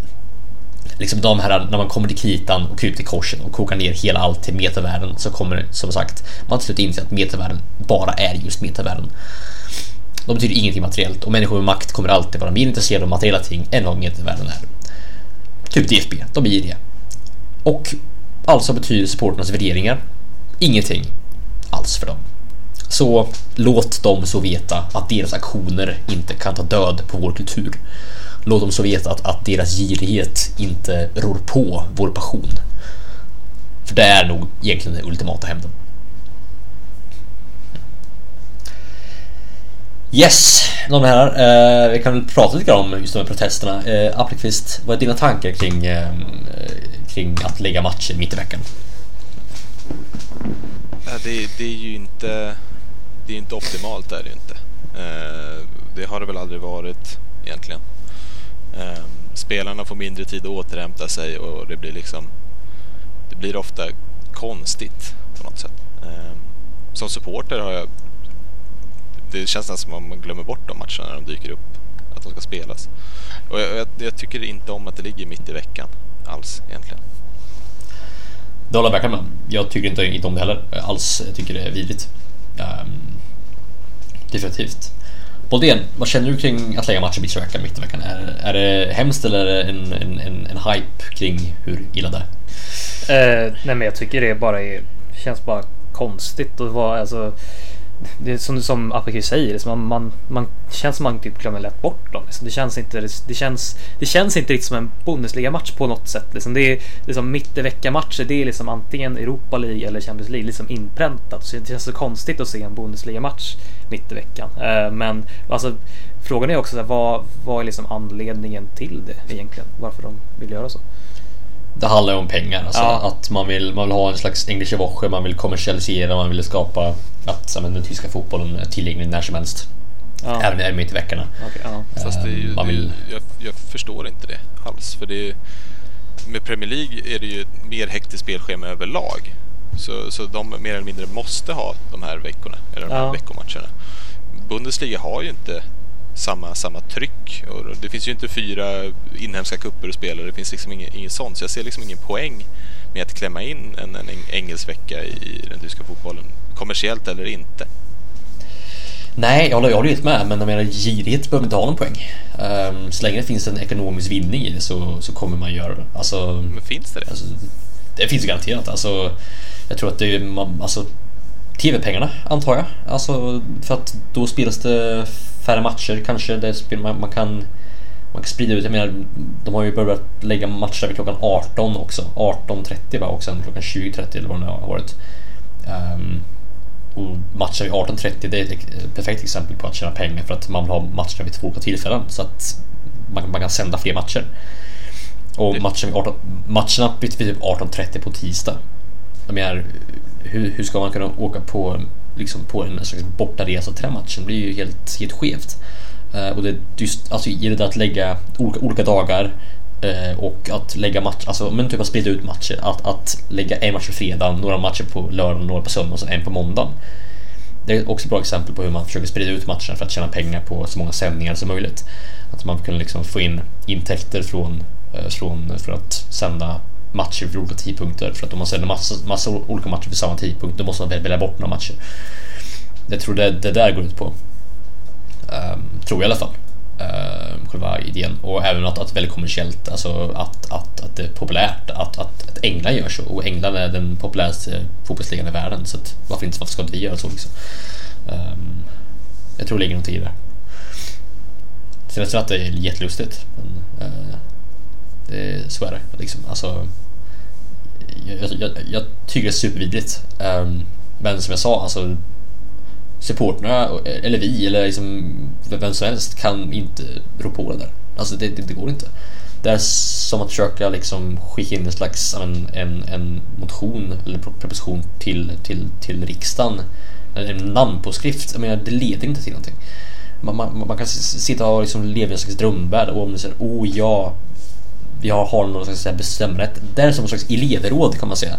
liksom de här, när man kommer till kritan och kryper till korsen och kokar ner hela allt till metavärlden så kommer som sagt man till slut inse att metavärlden bara är just metavärlden. De betyder ingenting materiellt och människor med makt kommer alltid vara mer intresserade av materiella ting än vad medelvärlden är. Typ DFB, de är det. Och alltså betyder supporternas värderingar ingenting alls för dem. Så låt dem så veta att deras aktioner inte kan ta död på vår kultur. Låt dem så veta att, att deras girighet inte rår på vår passion. För det är nog egentligen den ultimata hämnden. Yes, de här. Eh, vi kan väl prata lite grann om just de här protesterna. Eh, Appelqvist, vad är dina tankar kring, eh, kring att lägga matcher mitt i veckan? Det, det är ju inte, det är inte optimalt, det är det ju inte. Eh, det har det väl aldrig varit egentligen. Eh, spelarna får mindre tid att återhämta sig och det blir liksom det blir ofta konstigt på något sätt. Eh, som supporter har jag det känns nästan som att man glömmer bort de matcherna när de dyker upp. Att de ska spelas. Och jag, jag, jag tycker inte om att det ligger mitt i veckan alls egentligen. Det håller jag verkligen med Jag tycker inte, inte om det heller alls. Jag tycker det är vidrigt. Um, definitivt. Boldén, vad känner du kring att lägga matcher mitt i veckan? Mitt i veckan? Är, är det hemskt eller är det en, en, en, en hype kring hur illa det är? Eh, nej men jag tycker det bara är, känns bara konstigt och var alltså det är som, som Apelqvist säger, liksom man, man, man känns som man typ glömmer lätt bort dem. Liksom. Det, känns inte, det, känns, det känns inte riktigt som en Bundesliga-match på något sätt. Liksom. Det är liksom mitt i vecka-matcher, det är liksom antingen Europa League eller Champions League liksom inpräntat. Så det känns så konstigt att se en Bundesliga-match mitt i veckan. Uh, eh, men alltså, frågan är också så här, vad, vad är liksom anledningen till det egentligen? Varför de vill göra så? Det handlar ju om pengar. Alltså, Ja. Att man vill, man vill ha en slags English Woche, man vill kommersialisera, man vill skapa att men, den tyska fotbollen är tillgänglig när som helst. Ja. Även, även mitt i veckorna. Okej, ja. Fast det är ju, Eh, man det vill- jag, jag förstår inte det alls. För det är, med Premier League är det ju ett mer hektiskt spelschema överlag. Så, så de mer eller mindre måste ha de här veckorna, eller de här Ja. veckomatcherna. Bundesliga har ju inte samma, samma tryck. Och det finns ju inte fyra inhemska kupper att spela. Det finns liksom inget, inget sånt. Så jag ser liksom ingen poäng med att klämma in en, en eng- engelsk vecka i den tyska fotbollen. Kommersiellt eller inte. Nej, jag håller, jag håller helt med, men jag menar girighet behöver inte ha någon poäng. Um, så länge det finns en ekonomisk vinning i det så, så kommer man göra det. Alltså, Men finns det det? Alltså, det finns garanterat. Alltså, jag tror att det är alltså, TV-pengarna antar jag. Alltså, för att då spelas det färre matcher kanske. Det spel, man, man, kan, man kan sprida ut. Jag menar, de har ju börjat lägga matcher vid klockan 18 också. 18.30 va? Och sen klockan 20.30 eller vad det nu har varit. Ehm, och matcher vid 18.30 det är ett perfekt exempel på att tjäna pengar för att man vill ha matcherna vid två olika tillfällen så att man, man kan sända fler matcher. Och matchen vid 18, matcherna vid typ 18.30 på tisdag. Jag menar, hur, hur ska man kunna åka på, liksom på en slags bortaresa till den matchen? Blir ju helt, helt skevt. Eh, och det just, alltså i det där att lägga olika, olika dagar eh, och att lägga match, alltså men typ att sprida ut matcher. Att, att lägga en match på fredag, några matcher på lördag, några på söndag och sen en på måndagen. Det är också ett bra exempel på hur man försöker sprida ut matcherna för att tjäna pengar på så många sändningar som möjligt. Att man kan liksom få in intäkter från, eh, från för att sända matcher vid olika tidpunkter. För att om man sänder massa, massa olika matcher vid samma tidpunkt då måste man välja bort några matcher. Jag tror det, det där går ut på. Um, tror jag i alla fall. Um, själva idén. Och även att, att det är väldigt kommersiellt. Alltså att, att, att det är populärt. Att, att, att England gör så. Och England är den populäraste fotbollsligan i världen. Så att, varför, inte, varför ska inte vi göra så liksom? Um, jag tror det ligger någonting i det. Sen efter att det är jättelustigt. Men, uh, det, så är det. Liksom. Alltså, jag, jag, jag tycker det är supervidrigt. Um, men som jag sa, alltså supporterna, eller vi, eller liksom vem som helst kan inte rå på det där. Alltså det, det, det går inte. Det är som att försöka liksom skicka in en slags en, en, en motion eller proposition till, till, till riksdagen. En namnpåskrift. Jag menar, det leder inte till någonting. Man, man, man kan sitta och liksom leva i en slags drömvärld och om det säger oh ja, vi har, någon slags så bestämrätt. Det är som en slags elevråd kan man säga.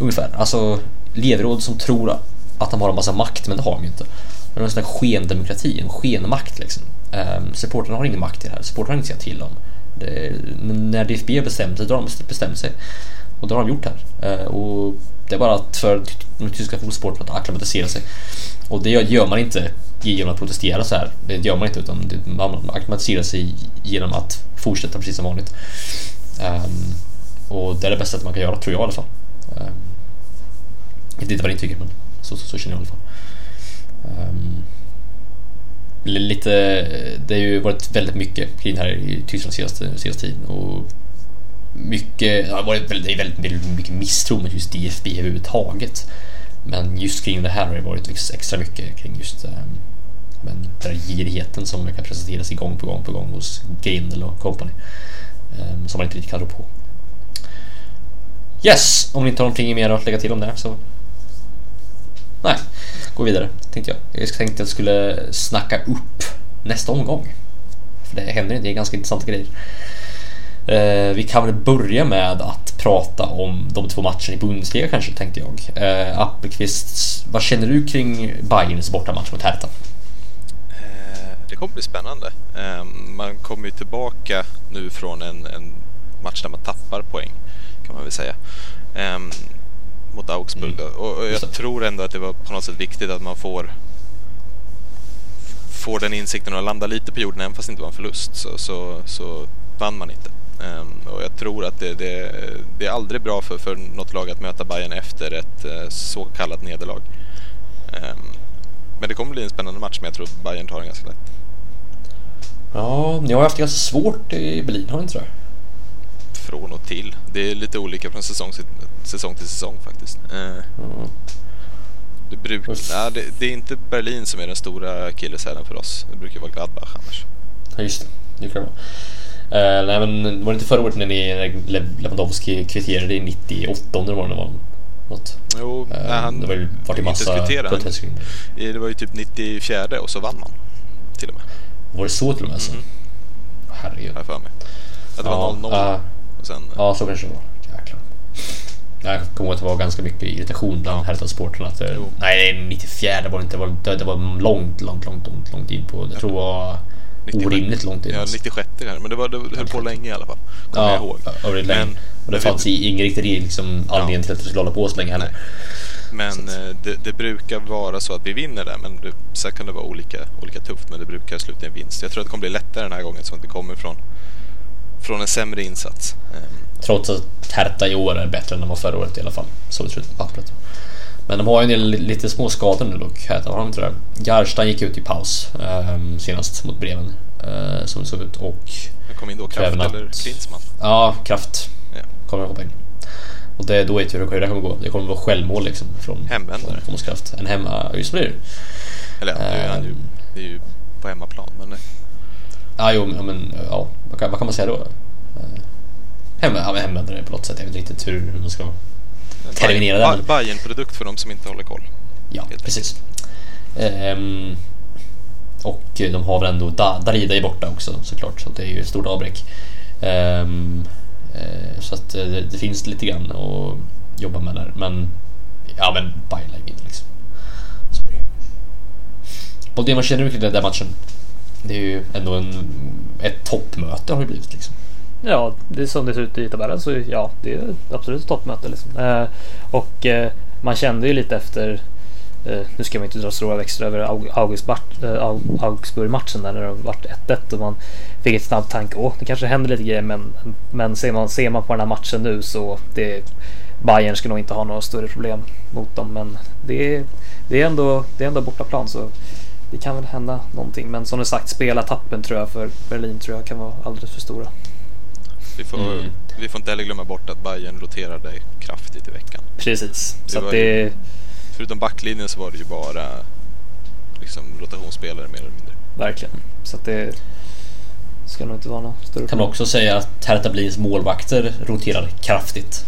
Ungefär. Alltså elevråd som tror att de har en massa makt, men det har de ju inte. Det är en sån där skendemokrati, en skenmakt liksom. Um, supportrarna har ingen makt i det här, supportrarna har inget att säga till om. Det, men när DFB har bestämt sig, då har de bestämt sig. Och det har de gjort här. Uh, och det är bara att för de tyska fotbollssportarna att acklimatisera sig. Och det gör man inte genom att protestera så här. Det gör man inte utan man acklimatiserar sig genom att fortsätta precis som vanligt. Um, och det är det bästa man kan göra, tror jag i alla fall. Um, inte vad ni tycker, men så, så, så känner jag i alla fall. Um, lite, det har ju varit väldigt mycket kring det här i Tyskland senaste, senaste tiden. Och mycket, det har varit väldigt, är väldigt, väldigt mycket misstro mot just DFB överhuvudtaget. Men just kring det här har det varit extra mycket kring just um, men den där girigheten som kan presenteras gång på gång på gång hos Grindel och company. Ehm, som man inte riktigt kan rå på. Yes, om ni inte har någonting mer att lägga till om det här så... Nej, gå vidare tänkte jag. Jag tänkte att jag skulle snacka upp nästa omgång. För det händer det är ganska intressanta grejer. Eh, vi kan väl börja med att prata om de två matcherna i Bundesliga kanske tänkte jag. Eh, Appelqvist, vad känner du kring Bayerns bortamatch mot Hertha? Det kommer bli spännande. Eh, Man kommer ju tillbaka nu från en, en match där man tappar poäng kan man väl säga. Eh, Mot Augsburg då. Och och jag tror ändå att det var på något sätt viktigt att man får får den insikten och landa lite på jorden även fast det inte var en förlust så, så, så vann man inte. Ehm, och jag tror att det, det, det är aldrig bra för, för något lag att möta Bayern efter ett eh, så kallat nederlag. Ehm, Men det kommer bli en spännande match, men jag tror Bayern tar den ganska lätt. Ja, ni har haft ganska svårt i Berlin, har ni inte det? Från och till. Det är lite olika från säsong, till- säsong till säsong faktiskt. Eh, Mm. det, bruk, nej, det, det är inte Berlin som är den stora akilleshälen för oss. Det brukar vara Gladbach annars. Ja, just det. Det kan vara. Eh, nej, men var det inte förra året när ni Lewandowski kvitterade i 98 om det var det var något? Jo, Eh, nej, han det var ju varit i inte massa kvittera, han- protester. Det var ju typ 94 och så vann man. Till och med, Var det så till och med? Alltså? Mhm. Herregud. jag för mig. Att det Ja, var 0-0 ja. och sen... Ja, så kanske det var. Jäklar. Jag kommer ihåg att det var ganska mycket irritation bland Ja. Hertha-supportrarna. att det- Jo. Nej, det är 94 var det inte. Det var, det, det var långt, långt, långt, långt, långt in på. Jag tror det var 97. orimligt långt in. Ja, alltså. 96 kanske. Men det, var, det höll på länge i alla fall. Kommer Ja, jag ihåg. över länge. Men- och det fanns vi- ingen riktig liksom, anledning till att det skulle hålla på så länge heller. Men eh, det, det brukar vara så att vi vinner där. Men det, sen kan det vara olika, olika tufft. Men det brukar sluta i en vinst. Jag tror att det kommer bli lättare den här gången. Så att det kommer från, från en sämre insats. Eh, Trots att Hertha i år är bättre än de var förra året i alla fall. Så det ser ut på pappret. Men de har ju en del lite små skador nu dock, Hertha. Har de inte det? Garstein gick ut i paus ehm, senast mot Bremen. eh, som det såg ut. Och men kom in då Kraft eller Klinsmann? ja, Kraft Ja. kommer hoppa in. Och det, då vet vi hur det kommer gå. Det kommer vara självmål liksom. Från, Hemvändare. från Kraft. En hemma... Just det blir det. Eller ja, nu är han ju, Ehm. det är ju på hemmaplan. Men eh, Ja, jo, men- ja, vad kan, vad kan man säga då? Eh, ja, hemvändare på något sätt. Jag vet inte riktigt hur, man ska... Terminera Bayern- den. Bayern-produkt för de som inte håller koll. Ja, precis. Ehm, och de har väl ändå da, Darida är borta också såklart, så det är ju ett stort avbräck. Ehm, eh, Eh, så att eh, det, det finns lite grann att jobba med där, men ja, men Bayern inte liksom. Sorry. är det. Och det man känner kring den där matchen, det är ju ändå en, ett toppmöte har det blivit liksom. Ja, det är som det ser ut i tabellen så ja, det är absolut ett toppmöte. Liksom. Eh, och eh, man kände ju lite efter, nu ska man inte dra stora växlar över eh, Aug- Augsburg-matchen där när det vart 1-1 och man fick ett snabbt tanke, åh det kanske händer lite grejer men, men ser, man, ser man på den här matchen nu så det, Bayern ska nog inte ha några större problem mot dem men det, är- det, är, ändå, det är ändå bortaplan så det kan väl hända någonting men som du sagt spelartappen tror jag för Berlin tror jag kan vara alldeles för stora. Vi får, Mm. vi får inte heller glömma bort att Bayern roterade kraftigt i veckan. Precis. Det Så ju- Förutom backlinjen så var det ju bara liksom, rotationsspelare mer eller mindre. verkligen. Så att det ska nog inte vara någon större Kan man också säga att Hertha Berlins målvakter roterar kraftigt.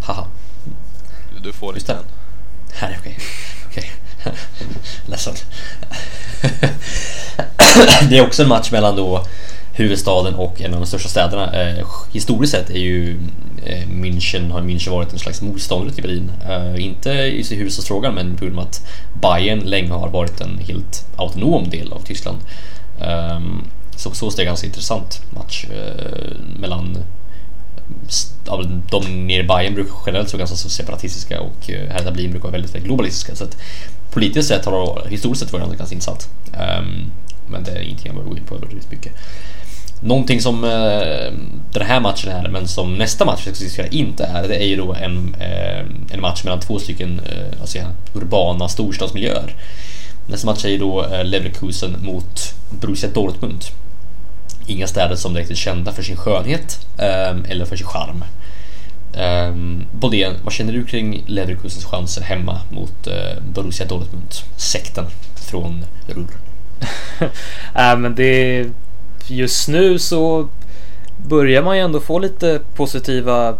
Haha. Du, du får Just inte det. en. Här, okej. Okej. <laughs> Ledsen. <laughs> det är också en match mellan då huvudstaden och en av de största städerna. Eh, historiskt sett är ju Eh, München, har München varit en slags motståndare till Berlin. Eh, inte i huvudstadsfrågan men på grund av att Bayern länge har varit en helt autonom del av Tyskland. Ehm, så på så sätt är det en ganska intressant match eh, mellan de nere i Bayern brukar generellt vara ganska separatistiska och Hertha Berlin brukar vara väldigt, väldigt globalistiska. Så att politiskt sett har det historiskt sett varit ganska intressant. Ehm, men det är ingenting jag behöver gå in på väldigt mycket. Någonting som eh, den här matchen är, men som nästa match vi ska diskutera inte är, det är ju då en, eh, en match mellan två stycken eh, vad jag urbana storstadsmiljöer. Nästa match är ju då eh, Leverkusen mot Borussia Dortmund. Inga städer som direkt är kända för sin skönhet eh, eller för sin charm. Eh, um, Bodén, vad känner du kring Leverkusens chanser hemma mot eh, Borussia Dortmund? Sekten från Ruhr. <laughs> äh, men det Just nu så börjar man ju ändå få lite positiva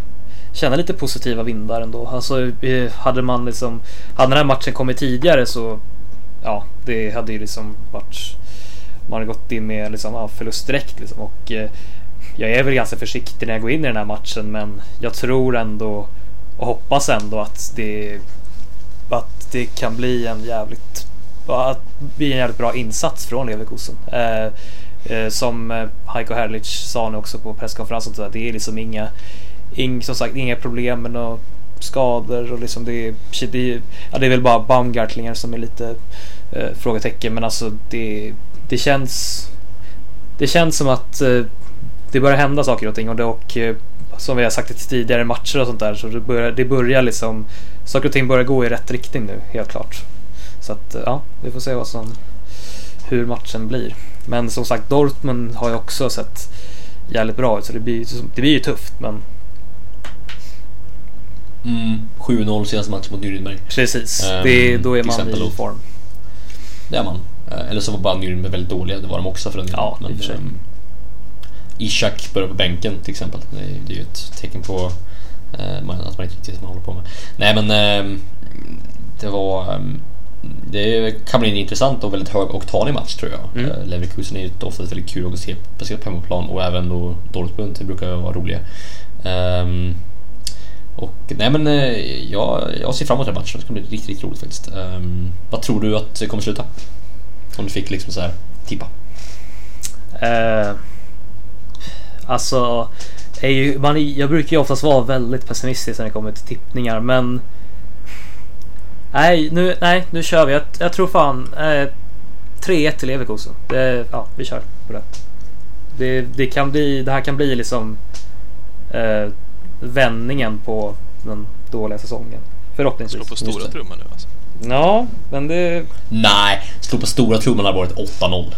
Känna lite positiva vindar ändå. Alltså eh, hade man liksom Hade den här matchen kommit tidigare så Ja det hade ju liksom varit Man hade gått in med liksom, ja, förlust direkt liksom och eh, Jag är väl ganska försiktig när jag går in i den här matchen men Jag tror ändå Och hoppas ändå att det Att det kan bli en jävligt att bli en jävligt bra insats från Leverkusen. Eh, Eh, som eh, Heiko Herrlich sa nu också på presskonferensen, så det är liksom inga, ing, som sagt, inga problem med några skador och liksom det är, det är, ja, det är väl bara Baumgartlinger som är lite eh, frågetecken men alltså det, det känns det känns som att eh, det börjar hända saker och ting och, det, och eh, som vi har sagt i tidigare matcher och sånt där så det börjar, det börjar liksom saker och ting börjar gå i rätt riktning nu helt klart. Så att eh, ja, vi får se vad som, hur matchen blir. Men som sagt, Dortmund har ju också sett jävligt bra ut så det blir, det blir ju tufft men Mm, 7-0 senaste matchen mot Nürnberg. precis, Ehm, det, då är man i form. Det är man. Eh, Eller så var bara Nürnberg väldigt dåliga, det var de också för den. Ja, i och för sig. ehm, Ishak börjar på bänken till exempel. Det är, ju ett tecken på man- att man inte riktigt vet vad man håller på med. Nej men ehm, det var... ehm, det kan bli en intressant och väldigt hög oktanig match tror jag. Mm. Eh, Leverkusen är ju ofta väldigt kul att se speciellt på hemmaplan och även då Dortmund, det brukar vara roliga. Ehm, och nej men eh, jag, jag ser fram emot den matchen, det ska bli riktigt, riktigt roligt faktiskt. Ehm, vad tror du att det kommer sluta? Om du fick liksom så här tippa. Eh, alltså, är ju, man, jag brukar ju oftast vara väldigt pessimistisk när det kommer till tippningar men Nej, nu, nej, nu kör vi. Jag, jag tror fan eh, 3-1 till Leverkusen. Det, ja, vi kör på det. Det, det, kan bli, det här kan bli liksom eh, vändningen på den dåliga säsongen. Slå Förhoppningsvis. på Just stora trumman nu alltså. Ja, men det... Nej, slå på stora trumman har varit 8-0.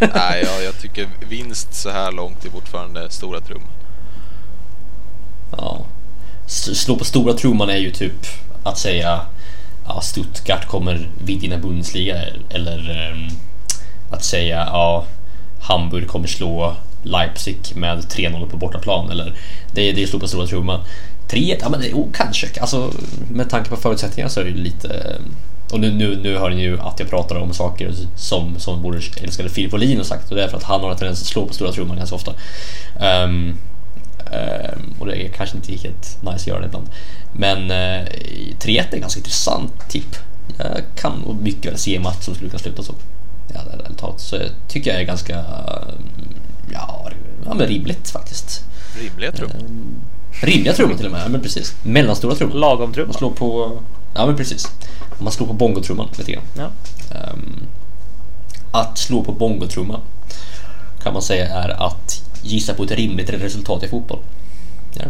<laughs> Nej, ja, jag tycker vinst så här långt är fortfarande stora trumman. Ja. Slå på stora trumman är ju typ att säga ja, Stuttgart kommer vinna Bundesliga eller um, att säga ja, Hamburg kommer slå Leipzig med 3-0 på bortaplan eller det, det är slå på stora trumman. 3 ja men oh, kanske. Alltså med tanke på förutsättningarna så är det ju lite och nu, nu, nu hör ni ju att jag pratar om saker som, som vår älskade Filip Wåhlin har sagt och det är för att han har en tendens att slå på stora trumman ganska ofta. Um, och det är kanske inte helt nice att göra det ibland. Men uh, 3-1 är en ganska intressant tipp. Jag kan mycket väl se en match som skulle kunna sluta så. Ja, ärligt talat. Så jag tycker jag är ganska, eh, ja, ja men rimligt faktiskt. Rimliga trummor. Ehm, rimliga trummor till och med, ja, men precis. Mellanstora trummor. Lagom trumma. Man slår på, ja men precis. Man slår på bongotrumman lite grann. Ja. Ehm, att slå på bongotrumma kan man säga är att gissa på ett rimligt resultat i fotboll. Ja.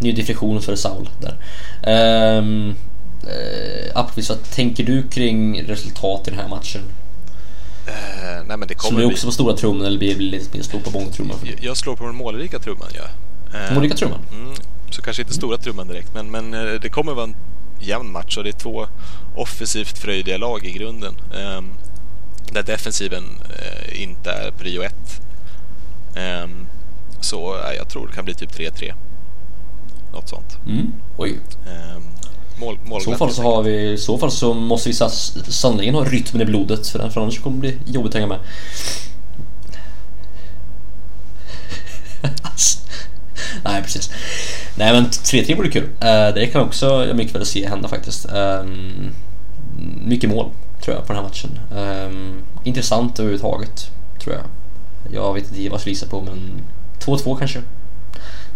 Ny definition för Saul där. Um, uh, Appelqvist, vad tänker du kring resultat i den här matchen? Eh, nej, men det Slår kommer du bli... också på stora trumman eller blir det lite mer slå på bongotrumman? Jag- Jag slår på den målrika trumman, ja. Eh, Målrika trumman? Mm, så kanske inte stora trumman direkt, men, men eh, det kommer vara en jämn match och det är två offensivt fröjdiga lag i grunden. Um, där defensiven eh, inte är prio ett. Ehm, så eh, jag tror det kan bli typ 3-3. Något sånt. Mm. Oj. Um, mål, målglatt så fall så, har vi, i så fall så måste vi sannolikt ha rytmen i blodet för, för annars kommer det bli jobbigt att hänga med. <laughs> Nej precis. Nej men 3-3 vore kul. Eh, det kan också jag mycket väl se hända faktiskt. Ehm, mycket mål tror jag på den här matchen. Ehm, intressant överhuvudtaget tror jag. Jag vet inte vad jag ska gissa på men 2-2 kanske.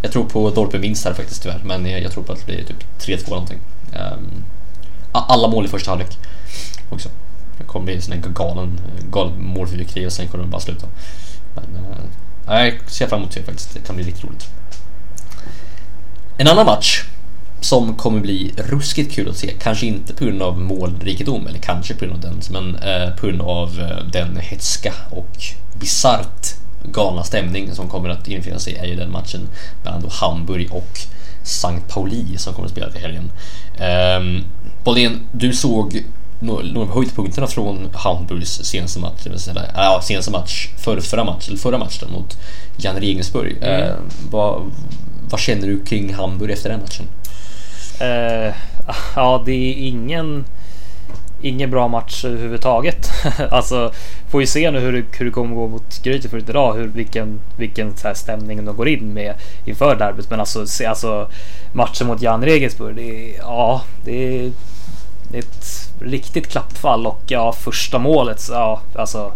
Jag tror på Dorpe minst här faktiskt tyvärr, men jag, tror på att det blir typ 3-2 någonting. Um, alla mål i första halvlek också. Det kommer bli en sån här galen, galen målfyrverkeri och sen kommer de bara sluta. Men uh, jag ser fram emot det faktiskt, det kan bli riktigt roligt. En annan match som kommer bli ruskigt kul att se, kanske inte på grund av målrikedom, eller kanske på grund av den, men eh, på grund av eh, den hetska och bisarrt galna stämning som kommer att infinna sig är ju den matchen mellan då Hamburg och Sankt Pauli som kommer att spela till helgen. Um, Bollén, du såg nå- några av höjdpunkterna från Hamburgs senaste match, eller ja, senaste match, för, förra match, eller förra matchen mot Jan Regensburg. Mm. Eh, vad, vad känner du kring Hamburg efter den matchen? Eh, ja, det är ingen, ingen bra match överhuvudtaget. <laughs> alltså, får ju se nu hur det, hur det kommer gå mot Grytefurt idag, hur, vilken, vilken så här stämning de går in med inför derbyt. Men alltså, se, alltså matchen mot Jan Regensburg, det är, ja, det är ett riktigt klappfall och ja, första målet, ja, alltså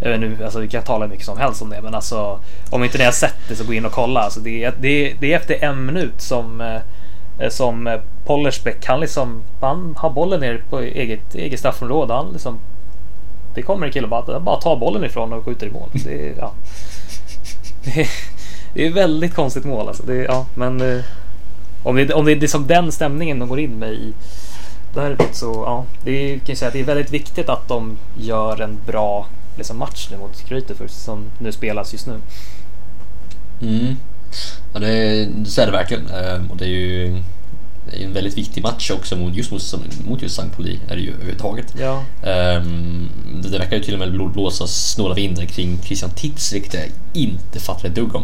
jag vet nu, alltså vi kan tala hur mycket som helst om det, men alltså om inte ni har sett det så gå in och kolla. Alltså, det, är, det, är, det är efter en minut som eh, Eh, som eh, Pollersbeck, han liksom, han har bollen ner på eget, eget straffområde. Han liksom, det kommer en kille och bara, bara tar bollen ifrån och skjuter i mål. Det är, ja. det är, det är ett väldigt konstigt mål alltså. Det ja, men eh, om det, om det är liksom den stämningen de går in med i, derbyt så ja, det är, kan jag säga att det är väldigt viktigt att de gör en bra liksom, match nu mot Krytefors som nu spelas just nu. Mm. Ja, det, så är det verkligen. Ehm, Och det är ju det är en väldigt viktig match också mot just, mot, mot just St. Pauli är det ju överhuvudtaget. Ja, Ehm, det, det verkar ju till och med blå- blåsa snåla vindar kring Christian Titz, vilket jag inte fattar ett dugg om.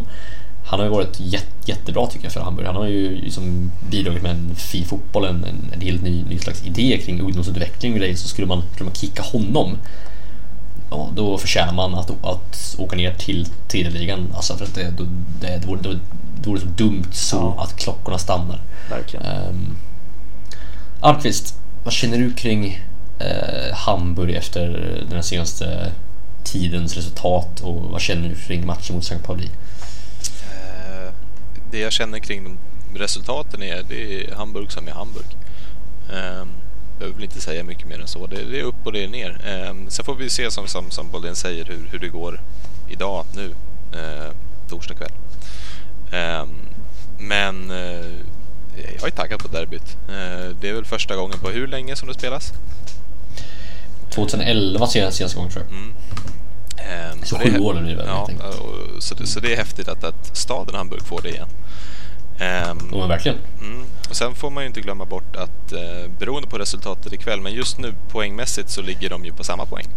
Han har ju varit jätte, jättebra tycker jag för Hamburg. Han har ju liksom bidragit med en fin fotboll, en, en, en helt ny, ny slags idé kring ungdomsutveckling och grejer. Så skulle man, skulle man kicka honom, ja, då förtjänar man att, att åka ner till tredje ligan. Alltså för att det, då, det, det, vore, det, det vore så dumt så Ja. att klockorna stannar. verkligen. Um, Almqvist, vad känner du kring eh, Hamburg efter den senaste tidens resultat och vad känner du kring matchen mot St. Pauli? Eh, det jag känner kring resultaten är, det är Hamburg som är Hamburg. Eh, behöver väl inte säga mycket mer än så. Det, det är upp och det är ner. Eh, sen får vi se som, som, som Boldén säger hur, hur det går idag, nu, eh, torsdag kväll. Eh, men jag är taggad på derbyt. Eh, det är väl första gången på hur länge som det spelas? 2011 senaste, gången tror jag. Mm. Ehm, Så sju år nu blir det väl, Ja, så, det, så det är häftigt att, att staden Hamburg får det igen. Ehm, Ja, verkligen. mm. Och sen får man ju inte glömma bort att eh, beroende på resultatet ikväll, men just nu poängmässigt så ligger de ju på samma poäng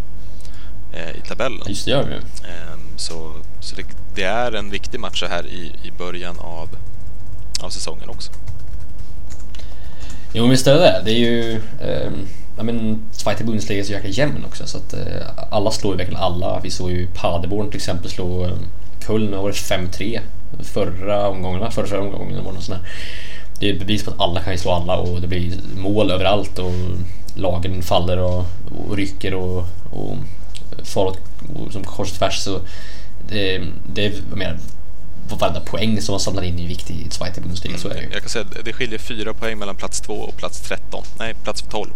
eh, i tabellen. Just det, gör vi. Ehm, så så det, det är en viktig match så här i, i början av, av säsongen också. Jo men visst är det det. Är ju... ehm, ja men Zweite Bundesliga är så jäkla jämn också så att eh, alla slår ju verkligen alla. Vi såg ju Paderborn till exempel slå eh, Köln, det 5-3 förra omgången, va? förra, förra omgången var det något sånt där. Det är ett bevis på att alla kan ju slå alla och det blir mål överallt och lagen faller och, och rycker och, och far åt och som kors och tvärs så det, det är, menar, varenda poäng som man samlar in är viktig i Zweite Bundesliga, så är det ju. Jag kan säga att det skiljer fyra poäng mellan plats två och plats 13. Nej, plats 12.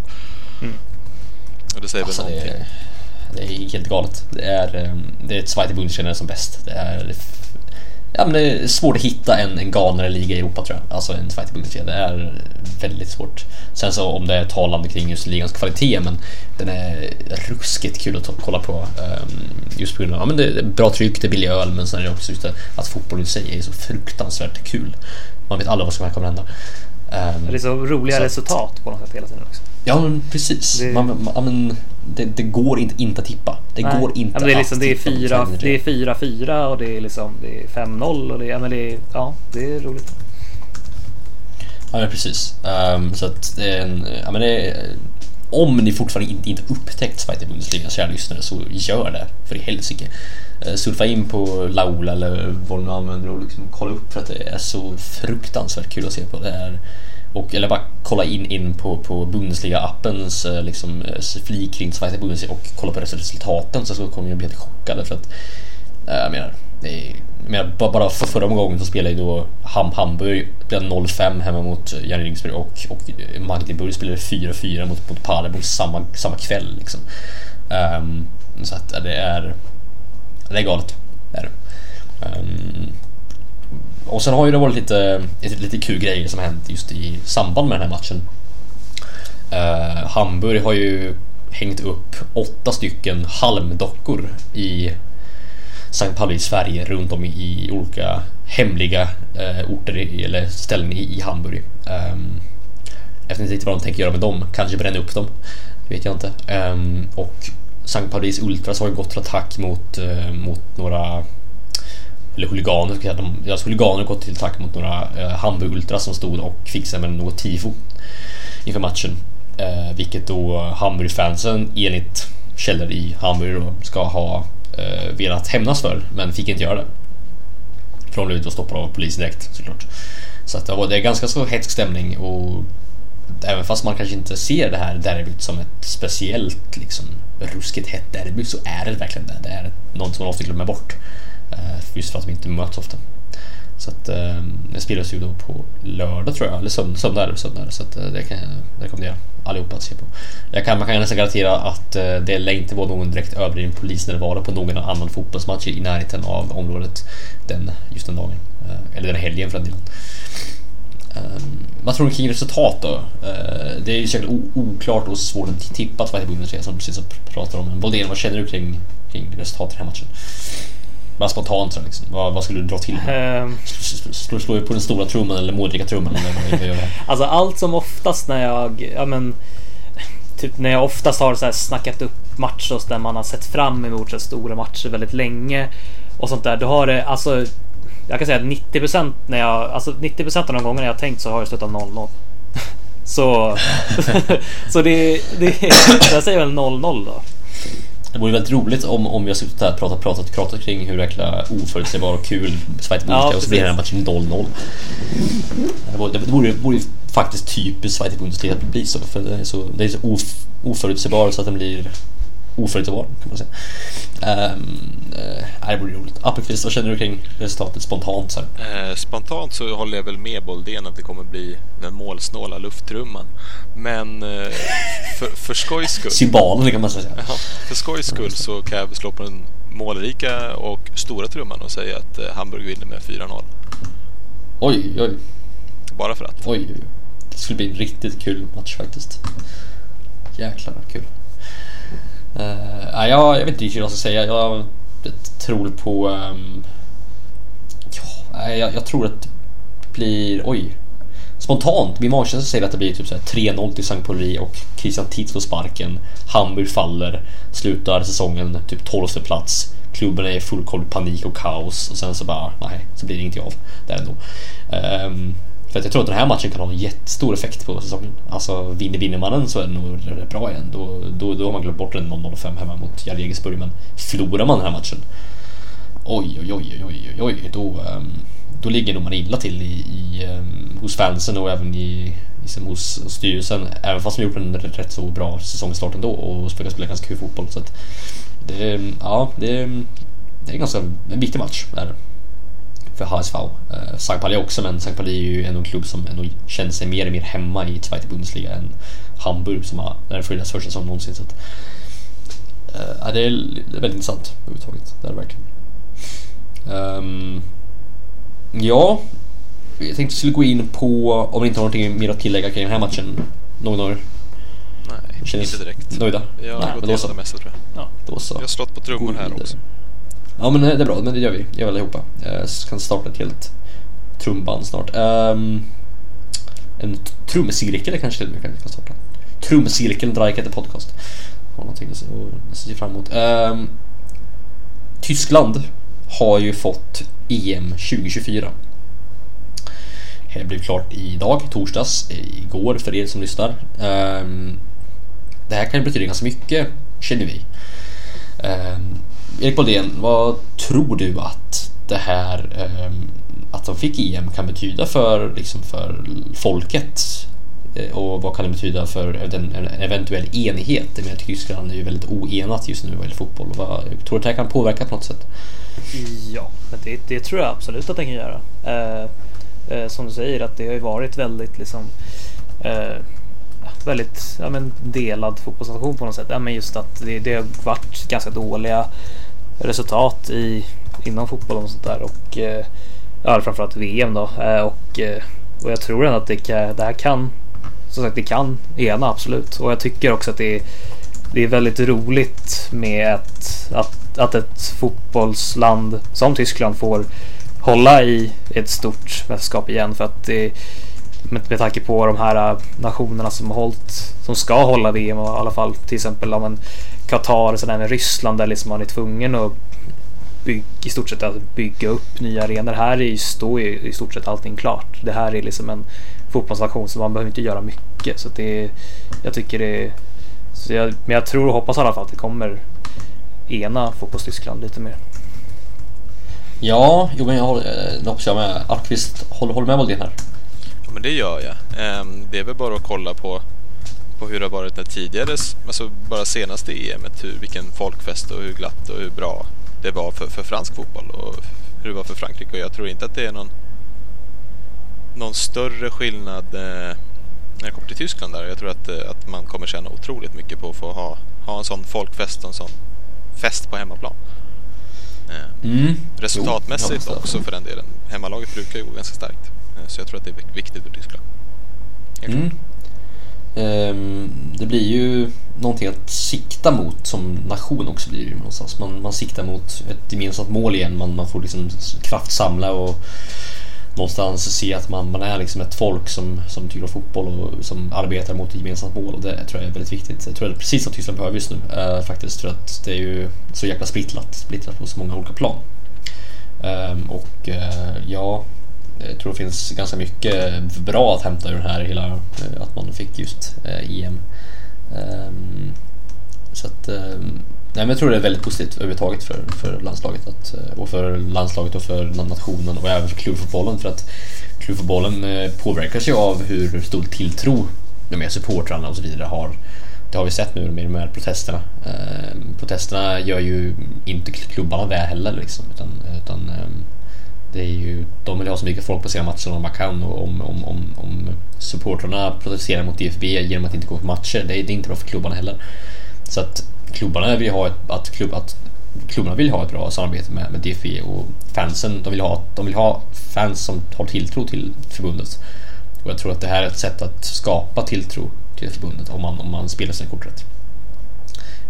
Och det säger Alltså, väl det, någonting. är, det är helt galet. Det är, ehm, det är Zweite Bundesliga som bäst. Det är, ja, men det är svårt att hitta en, en galnare liga i Europa tror jag. Alltså en Bundesliga. Det är väldigt svårt. Sen så om det är talande kring just ligans kvalitet, men den är ruskigt kul att kolla på. ehm, Just på grund av, ja, men det är bra tryck, det är billig öl, men sen är det också just det, att fotboll i sig är så fruktansvärt kul. Man vet aldrig vad som kommer hända. Ehm, Det är så roliga så resultat på något sätt hela tiden också. Ja men precis. Det- Man, man, men, det, det går inte, inte att tippa. Det Nej. går inte ja, det är liksom, att det är fyra, det är fyra, fyra och det är liksom det är 5-0 och det ja, men det är, ja, det är roligt. Ja men precis. Ehm, så att det är en, ja, men det är, om ni fortfarande inte, inte upptäckt Zweite Bundesliga, kära lyssnare, så gör det för i helsike. Uh, surfa in på Laula eller vad du använder och liksom kolla upp för att det är så fruktansvärt kul att se på. Det är, och, eller bara kolla in, in på, på Bundesliga-appens eh, liksom, eh, flik kring Zweite Bundesliga och kolla på resultaten så kommer jag bli helt chockad. för att eh, Jag menar, det är, jag menar bara, för förra omgången så spelade ju då Ham, Hamburg 0-5 hemma mot Janne Ringsberg och, och Magdeburg spelade 4-4 mot, mot Paderborn samma, samma kväll. Liksom. Um, så att det är, det är galet. Det är det. Ehm, och sen har ju det varit lite, lite, kul grejer som har hänt just i samband med den här matchen. Uh, Hamburg har ju hängt upp åtta stycken halmdockor i Sankt Pauli Sverige runt om i, olika hemliga uh, orter i, eller ställen i, i Hamburg. Um, jag vet inte riktigt vad de tänker göra med dem, kanske bränna upp dem. Det vet jag inte. Um, och Sankt Paulis Ultras har ju gått till attack mot, uh, mot några eller huliganer, ska jag säga. de, deras huliganer gått till attack mot några eh, Hamburg Ultras som stod och fixade med något tifo inför matchen. Eh, vilket då Hamburg-fansen enligt källor i Hamburg då, ska ha eh, velat hämnas för, men fick inte göra det. För de blev då stoppade av polisen direkt såklart. Så att det, det är ganska så hetsk stämning och även fast man kanske inte ser det här derbyt som ett speciellt liksom ruskigt hett derby så är det verkligen det. Det är något som man ofta glömmer bort. Eh, just för att vi inte möts ofta. Så att eh, det spelas ju då på lördag tror jag, eller söndag, söndag, eller söndag så att eh, det kan jag rekommendera allihopa att se på. Jag kan, man kan nästan garantera att eh, det lär inte vara någon direkt överdriven polisnärvaro på någon annan fotbollsmatch i närheten av området den, just den dagen. Eh, eller den helgen för den delen. Eh, vad tror du kring resultat då? Eh, det är ju säkert oklart och svårt att tippa att Zweite Bundesliga som du precis pratar om. Men Boldén, vad känner du kring, kring resultatet i den här matchen? Bara spontant så liksom. vad, vad skulle du dra till med? Ehm, slå, slå på den stora trumman eller målrika trumman eller vad, vad gör det? <laughs> Alltså allt som oftast när jag, ja men Typ när jag oftast har så här snackat upp matcher där man har sett fram emot så stora matcher väldigt länge och sånt där. Då har det alltså Jag kan säga att 90% när jag, alltså 90% av de gångerna jag har tänkt så har det slutat 0-0. <laughs> Så, <laughs> så det, det, jag säger väl 0-0 då. Det vore väldigt roligt om, om vi har suttit här och pratat, pratat, pratat kring hur jäkla oförutsägbar och kul Zweite Bundesliga Ja, och så blir den här matchen 0-0. Det vore, det vore, vore ju faktiskt typiskt Zweite Bundesliga att det blir så. För det är så, det är så of, oförutsägbar så att den blir oförutsägbar kan man säga. Um, uh, det vore roligt. Appelqvist, vad känner du kring resultatet spontant? Så? Eh, spontant så håller jag väl med Boldén att det kommer bli den målsnåla lufttrumman. Men eh, för, för skojs skull, Symbalen kan man säga. ja, för skojs skull så kan jag slå på den målrika och stora trumman och säga att eh, Hamburg vinner med 4-0. Oj, oj, Bara för att. oj. Det skulle bli en riktigt kul match faktiskt. Jäklar vad kul. Uh, ja, jag vet inte riktigt vad jag ska säga. Jag, tror på... Um, ja, jag, jag, tror att det blir... Oj. Spontant, min magkänsla säger att det blir typ 3-0 till Sankt Pauli och Christian Tietz får sparken. Hamburg faller, slutar säsongen typ 12 plats. Klubben är i fullkomlig panik och kaos och sen så bara, nej, så blir det inget av det ändå. Um, ehm, för att jag tror att den här matchen kan ha en jättestor effekt på säsongen. Alltså vinner, vinner man den så är det nog rätt bra igen. Då, då, då har man glömt bort en 0-0-5 hemma mot Jar Jägersburg. Men förlorar man den här matchen, oj, oj, oj, oj, oj, oj då, ehm, då ligger nog man illa till i, i ehm, hos fansen och även i, liksom hos, hos styrelsen. Även fast de gjort en rätt, så bra säsongstart ändå och spelar, spelar ganska kul fotboll. Så att det, ehm, ja, det, det är en ganska en viktig match. Där för HSV. Eh, St. Pauli också, men St. Pauli är ju en klubb som ändå känner sig mer och mer hemma i Zweite Bundesliga än Hamburg som har den deras första säsong någonsin. Så att, eh, det är väldigt intressant överhuvudtaget. Det är det verkligen. Um, ja, jag tänkte skulle gå in på, om ni inte har någonting mer att tillägga kring den här matchen. Någon av er? Nej, Känns inte direkt. Nöjda? Jag har Nej, gått igenom det mesta tror jag. Då så. Jag har slått på trummor här också. Ja men det är bra, men det gör vi. Gör vi allihopa. Eh, Jag kan starta ett helt trumband snart. Um, en trumcirkel kanske till och med kan kan starta. Trumcirkeln Dreikete podcast. Har någonting att se- att se fram emot. Um, Tyskland har ju fått EM 2024. Det blev klart idag, torsdags, igår för er som lyssnar. Um, det här kan ju betyda ganska mycket, känner vi. Um, Erik Boldén, vad tror du att det här ehm, att de fick EM kan betyda för, liksom för folket? Eh, och vad kan det betyda för en, eventuell enighet? Jag menar, Tyskland är ju väldigt oenat just nu vad gäller fotboll. Vad, tror du att det här kan påverka på något sätt? Ja, men det, det tror jag absolut att det kan göra. Eh, eh, som du säger, att det har ju varit väldigt liksom eh, väldigt ja, men delad fotbollsnation på något sätt. Ja, men just att det, det har varit ganska dåliga resultat i, inom fotbollen och sånt där. Och eh, ja, framförallt VM då. Eh, och, eh, och jag tror ändå att det, kan, det här kan som sagt, det kan ena absolut. Och jag tycker också att det är, det är väldigt roligt med ett, att, att ett fotbollsland som Tyskland får hålla i ett stort mästerskap igen. För att det, med, med tanke på de här eh, nationerna som har hållit, som ska hålla VM och i alla fall till exempel ja, men, Qatar och sådär med Ryssland där liksom man är tvungen att bygga, i stort sett att bygga upp nya arenor. Här är, står ju i stort sett allting klart. Det här är liksom en fotbollsnation så man behöver inte göra mycket. Så det är, jag tycker det är, så jag, men jag tror och hoppas i alla fall att det kommer ena fotbollstyskland lite mer. Ja, jo men jag håller, eh, hoppas jag med. Alkvist, håller, håller med Boldén här? Ja, men det gör jag. Ehm, Det är väl bara att kolla på, på hur det har varit när tidigare, alltså bara senaste EMet, hur, vilken folkfest och hur glatt och hur bra det var för, för fransk fotboll och hur det var för Frankrike. Och jag tror inte att det är någon, någon större skillnad eh, när det kommer till Tyskland där. Jag tror att, eh, att man kommer tjäna otroligt mycket på att få ha, ha en sån folkfest och en sån fest på hemmaplan. Eh, Mm. Resultatmässigt Jo, också för den delen. Hemmalaget brukar ju gå ganska starkt. Eh, Så jag tror att det är vik- viktigt för Tyskland. Mm. Ehm, det blir ju någonting att sikta mot som nation också blir det någonstans. Man, man siktar mot ett gemensamt mål igen. Man, man får liksom kraftsamla och någonstans se att man, man är liksom ett folk som, som tycker om fotboll och som arbetar mot ett gemensamt mål och det tror jag är väldigt viktigt. Jag tror det är precis vad Tyskland behöver just nu uh, faktiskt för att det är ju så jäkla splittrat, splittrat på så många olika plan. Um, och uh, ja, Eh, jag tror det finns ganska mycket bra att hämta ur den här hela, eh, att man fick just eh, EM. Ehm, så att ehm, Nej, men jag tror det är väldigt positivt överhuvudtaget för, för landslaget att, och för landslaget och för nationen och även för klubbfotbollen för att klubbfotbollen påverkas ju av hur stor tilltro de här supportrarna och så vidare har. Det har vi sett nu med de här protesterna. Ehm, protesterna gör ju inte klubbarna väl heller liksom, utan, utan det är ju, de vill ha så mycket folk på sina matcher som de kan och om, om, om, om supportrarna protesterar mot DFB genom att inte gå på matcher, det är, det är inte bra för klubbarna heller. Så att klubbarna vill ha ett, att, klubb, att klubbarna vill ha ett bra samarbete med, med DFB och fansen, de vill, ha, de vill ha fans som har tilltro till förbundet. Och jag tror att det här är ett sätt att skapa tilltro till förbundet om man, om man spelar sina kort rätt.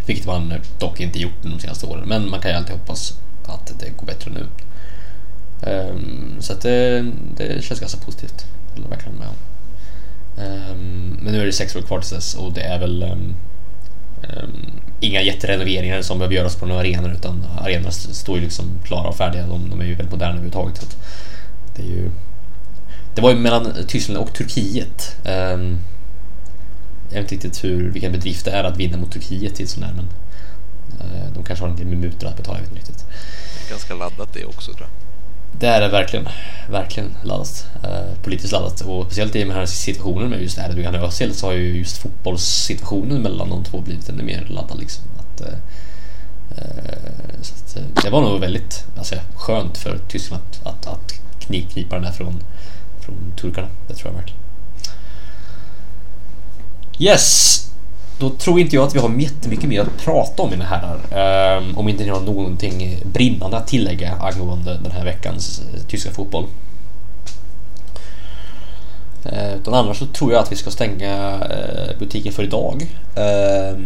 Vilket man dock inte gjort de senaste åren, men man kan ju alltid hoppas att det går bättre nu. Um, så att det, det känns ganska positivt. Jag håller verkligen med om. Um, men nu är det sex år kvar till dess och det är väl um, Um, inga jätterenoveringar som behöver göras på några arenor utan arenorna står ju liksom klara och färdiga. De, de är ju väldigt moderna överhuvudtaget. Så det, är ju, det var ju mellan Tyskland och Turkiet. Um, jag vet inte riktigt hur, vilken bedrift det är att vinna mot Turkiet i sån här men uh, de kanske har en del minuter att betala, jag vet inte riktigt. Det är ganska laddat det också tror jag. Det är det verkligen. Verkligen laddat. Eh, politiskt laddat. Och speciellt i den här situationen med just Erdogan och Özil så har ju just fotbollssituationen mellan de två blivit ännu mer laddad. Liksom. Att, eh, eh så att, eh, det var nog väldigt alltså, skönt för Tyskland att, att, att knipa den där från, från turkarna. Det tror jag verkligen. Yes! Då tror inte jag att vi har jättemycket mer att prata om i den här. Um, om inte ni har någonting brinnande att tillägga angående den här veckans uh, tyska fotboll. Uh, utan annars så tror jag att vi ska stänga uh, butiken för idag. Uh,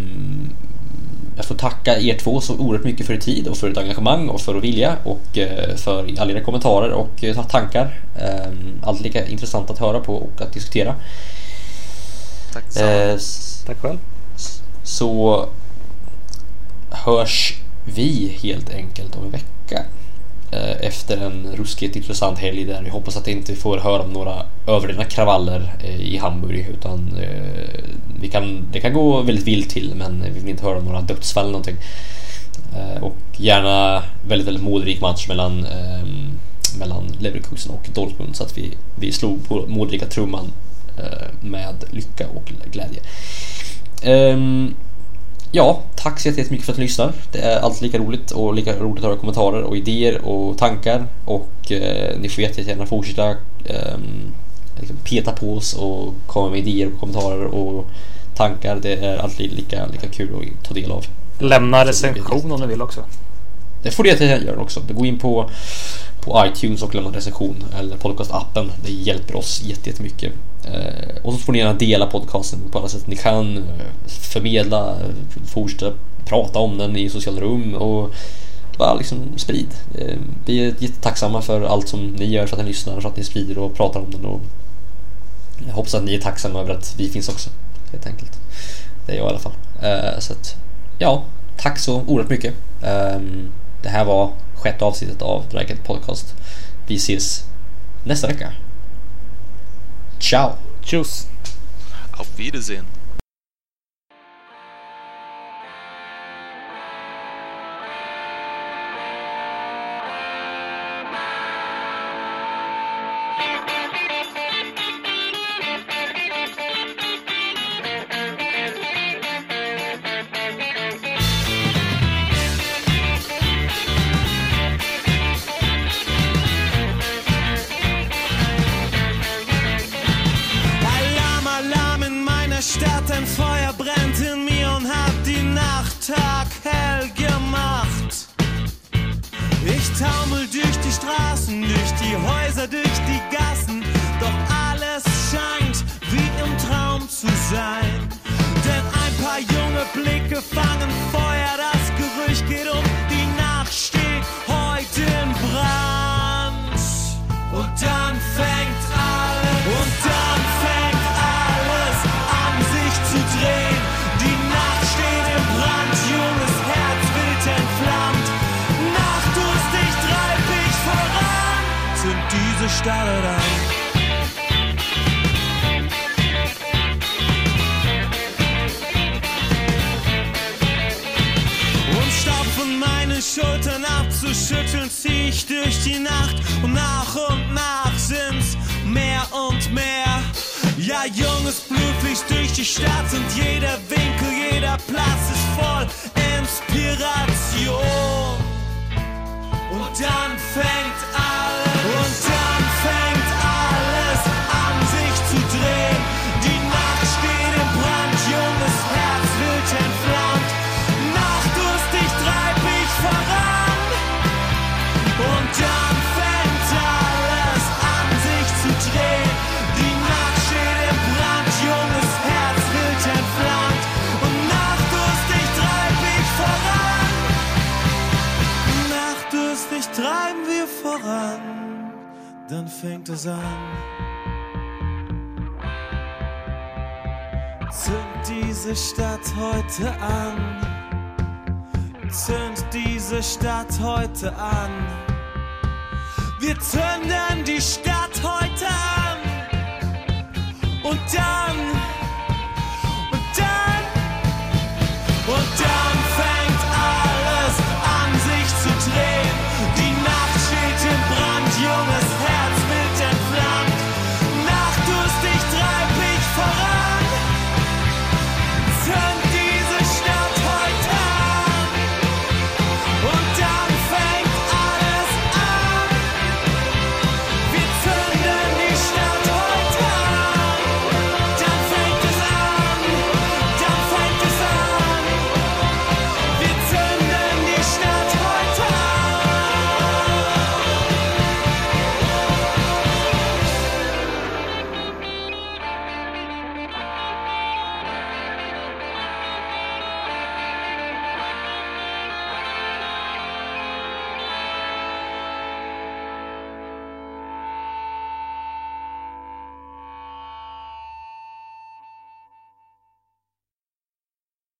jag får tacka er två så oerhört mycket för er tid och för ert engagemang och för er vilja och för alla era kommentarer och tankar. Ehm, allt lika intressant att höra på och att diskutera. Tack Tack själv så hörs vi helt enkelt om en vecka eh, efter en ruskigt intressant helg där vi hoppas att vi inte får höra om några överdrivna kravaller eh, i Hamburg utan eh, vi kan, det kan gå väldigt vilt till men vi vill inte höra om några dödsfall eller någonting. Och gärna väldigt, väldigt målrik match mellan, mellan Leverkusen och Dortmund så att vi, vi slog på målrika trumman med lycka och glädje. Um, ja, tack så jättemycket för att ni lyssnar. Det är alltid lika roligt och lika roligt att höra kommentarer och idéer och tankar. Och uh, ni får jättegärna fortsätta um, liksom peta på oss och komma med idéer och kommentarer och tankar. Det är alltid lika, lika kul att ta del av. Lämna recension om ni vill också. Det får du jättegärna göra också. Gå in på, på iTunes och lämna recension eller podcastappen. Det hjälper oss jättemycket. Eh, och så får ni gärna dela podcasten på alla sätt ni kan. Eh, förmedla, eh, fortsätta prata om den i sociala rum och bara liksom sprid. Vi är jättetacksamma för allt som ni gör, för att ni lyssnar, för att ni sprider och pratar om den. Och jag hoppas att ni är tacksamma över att vi finns också. Helt enkelt. Det är jag i alla fall. Så att, ja, tack så oerhört mycket. Ehm, det här var sjätte avsnittet av Draget Podcast. Vi ses nästa vecka. Ciao. Tschüss. Auf Wiedersehen. Gesang. Zünd diese Stadt heute an. Zünd diese Stadt heute an. Wir zünden die Stadt heute an. Und dann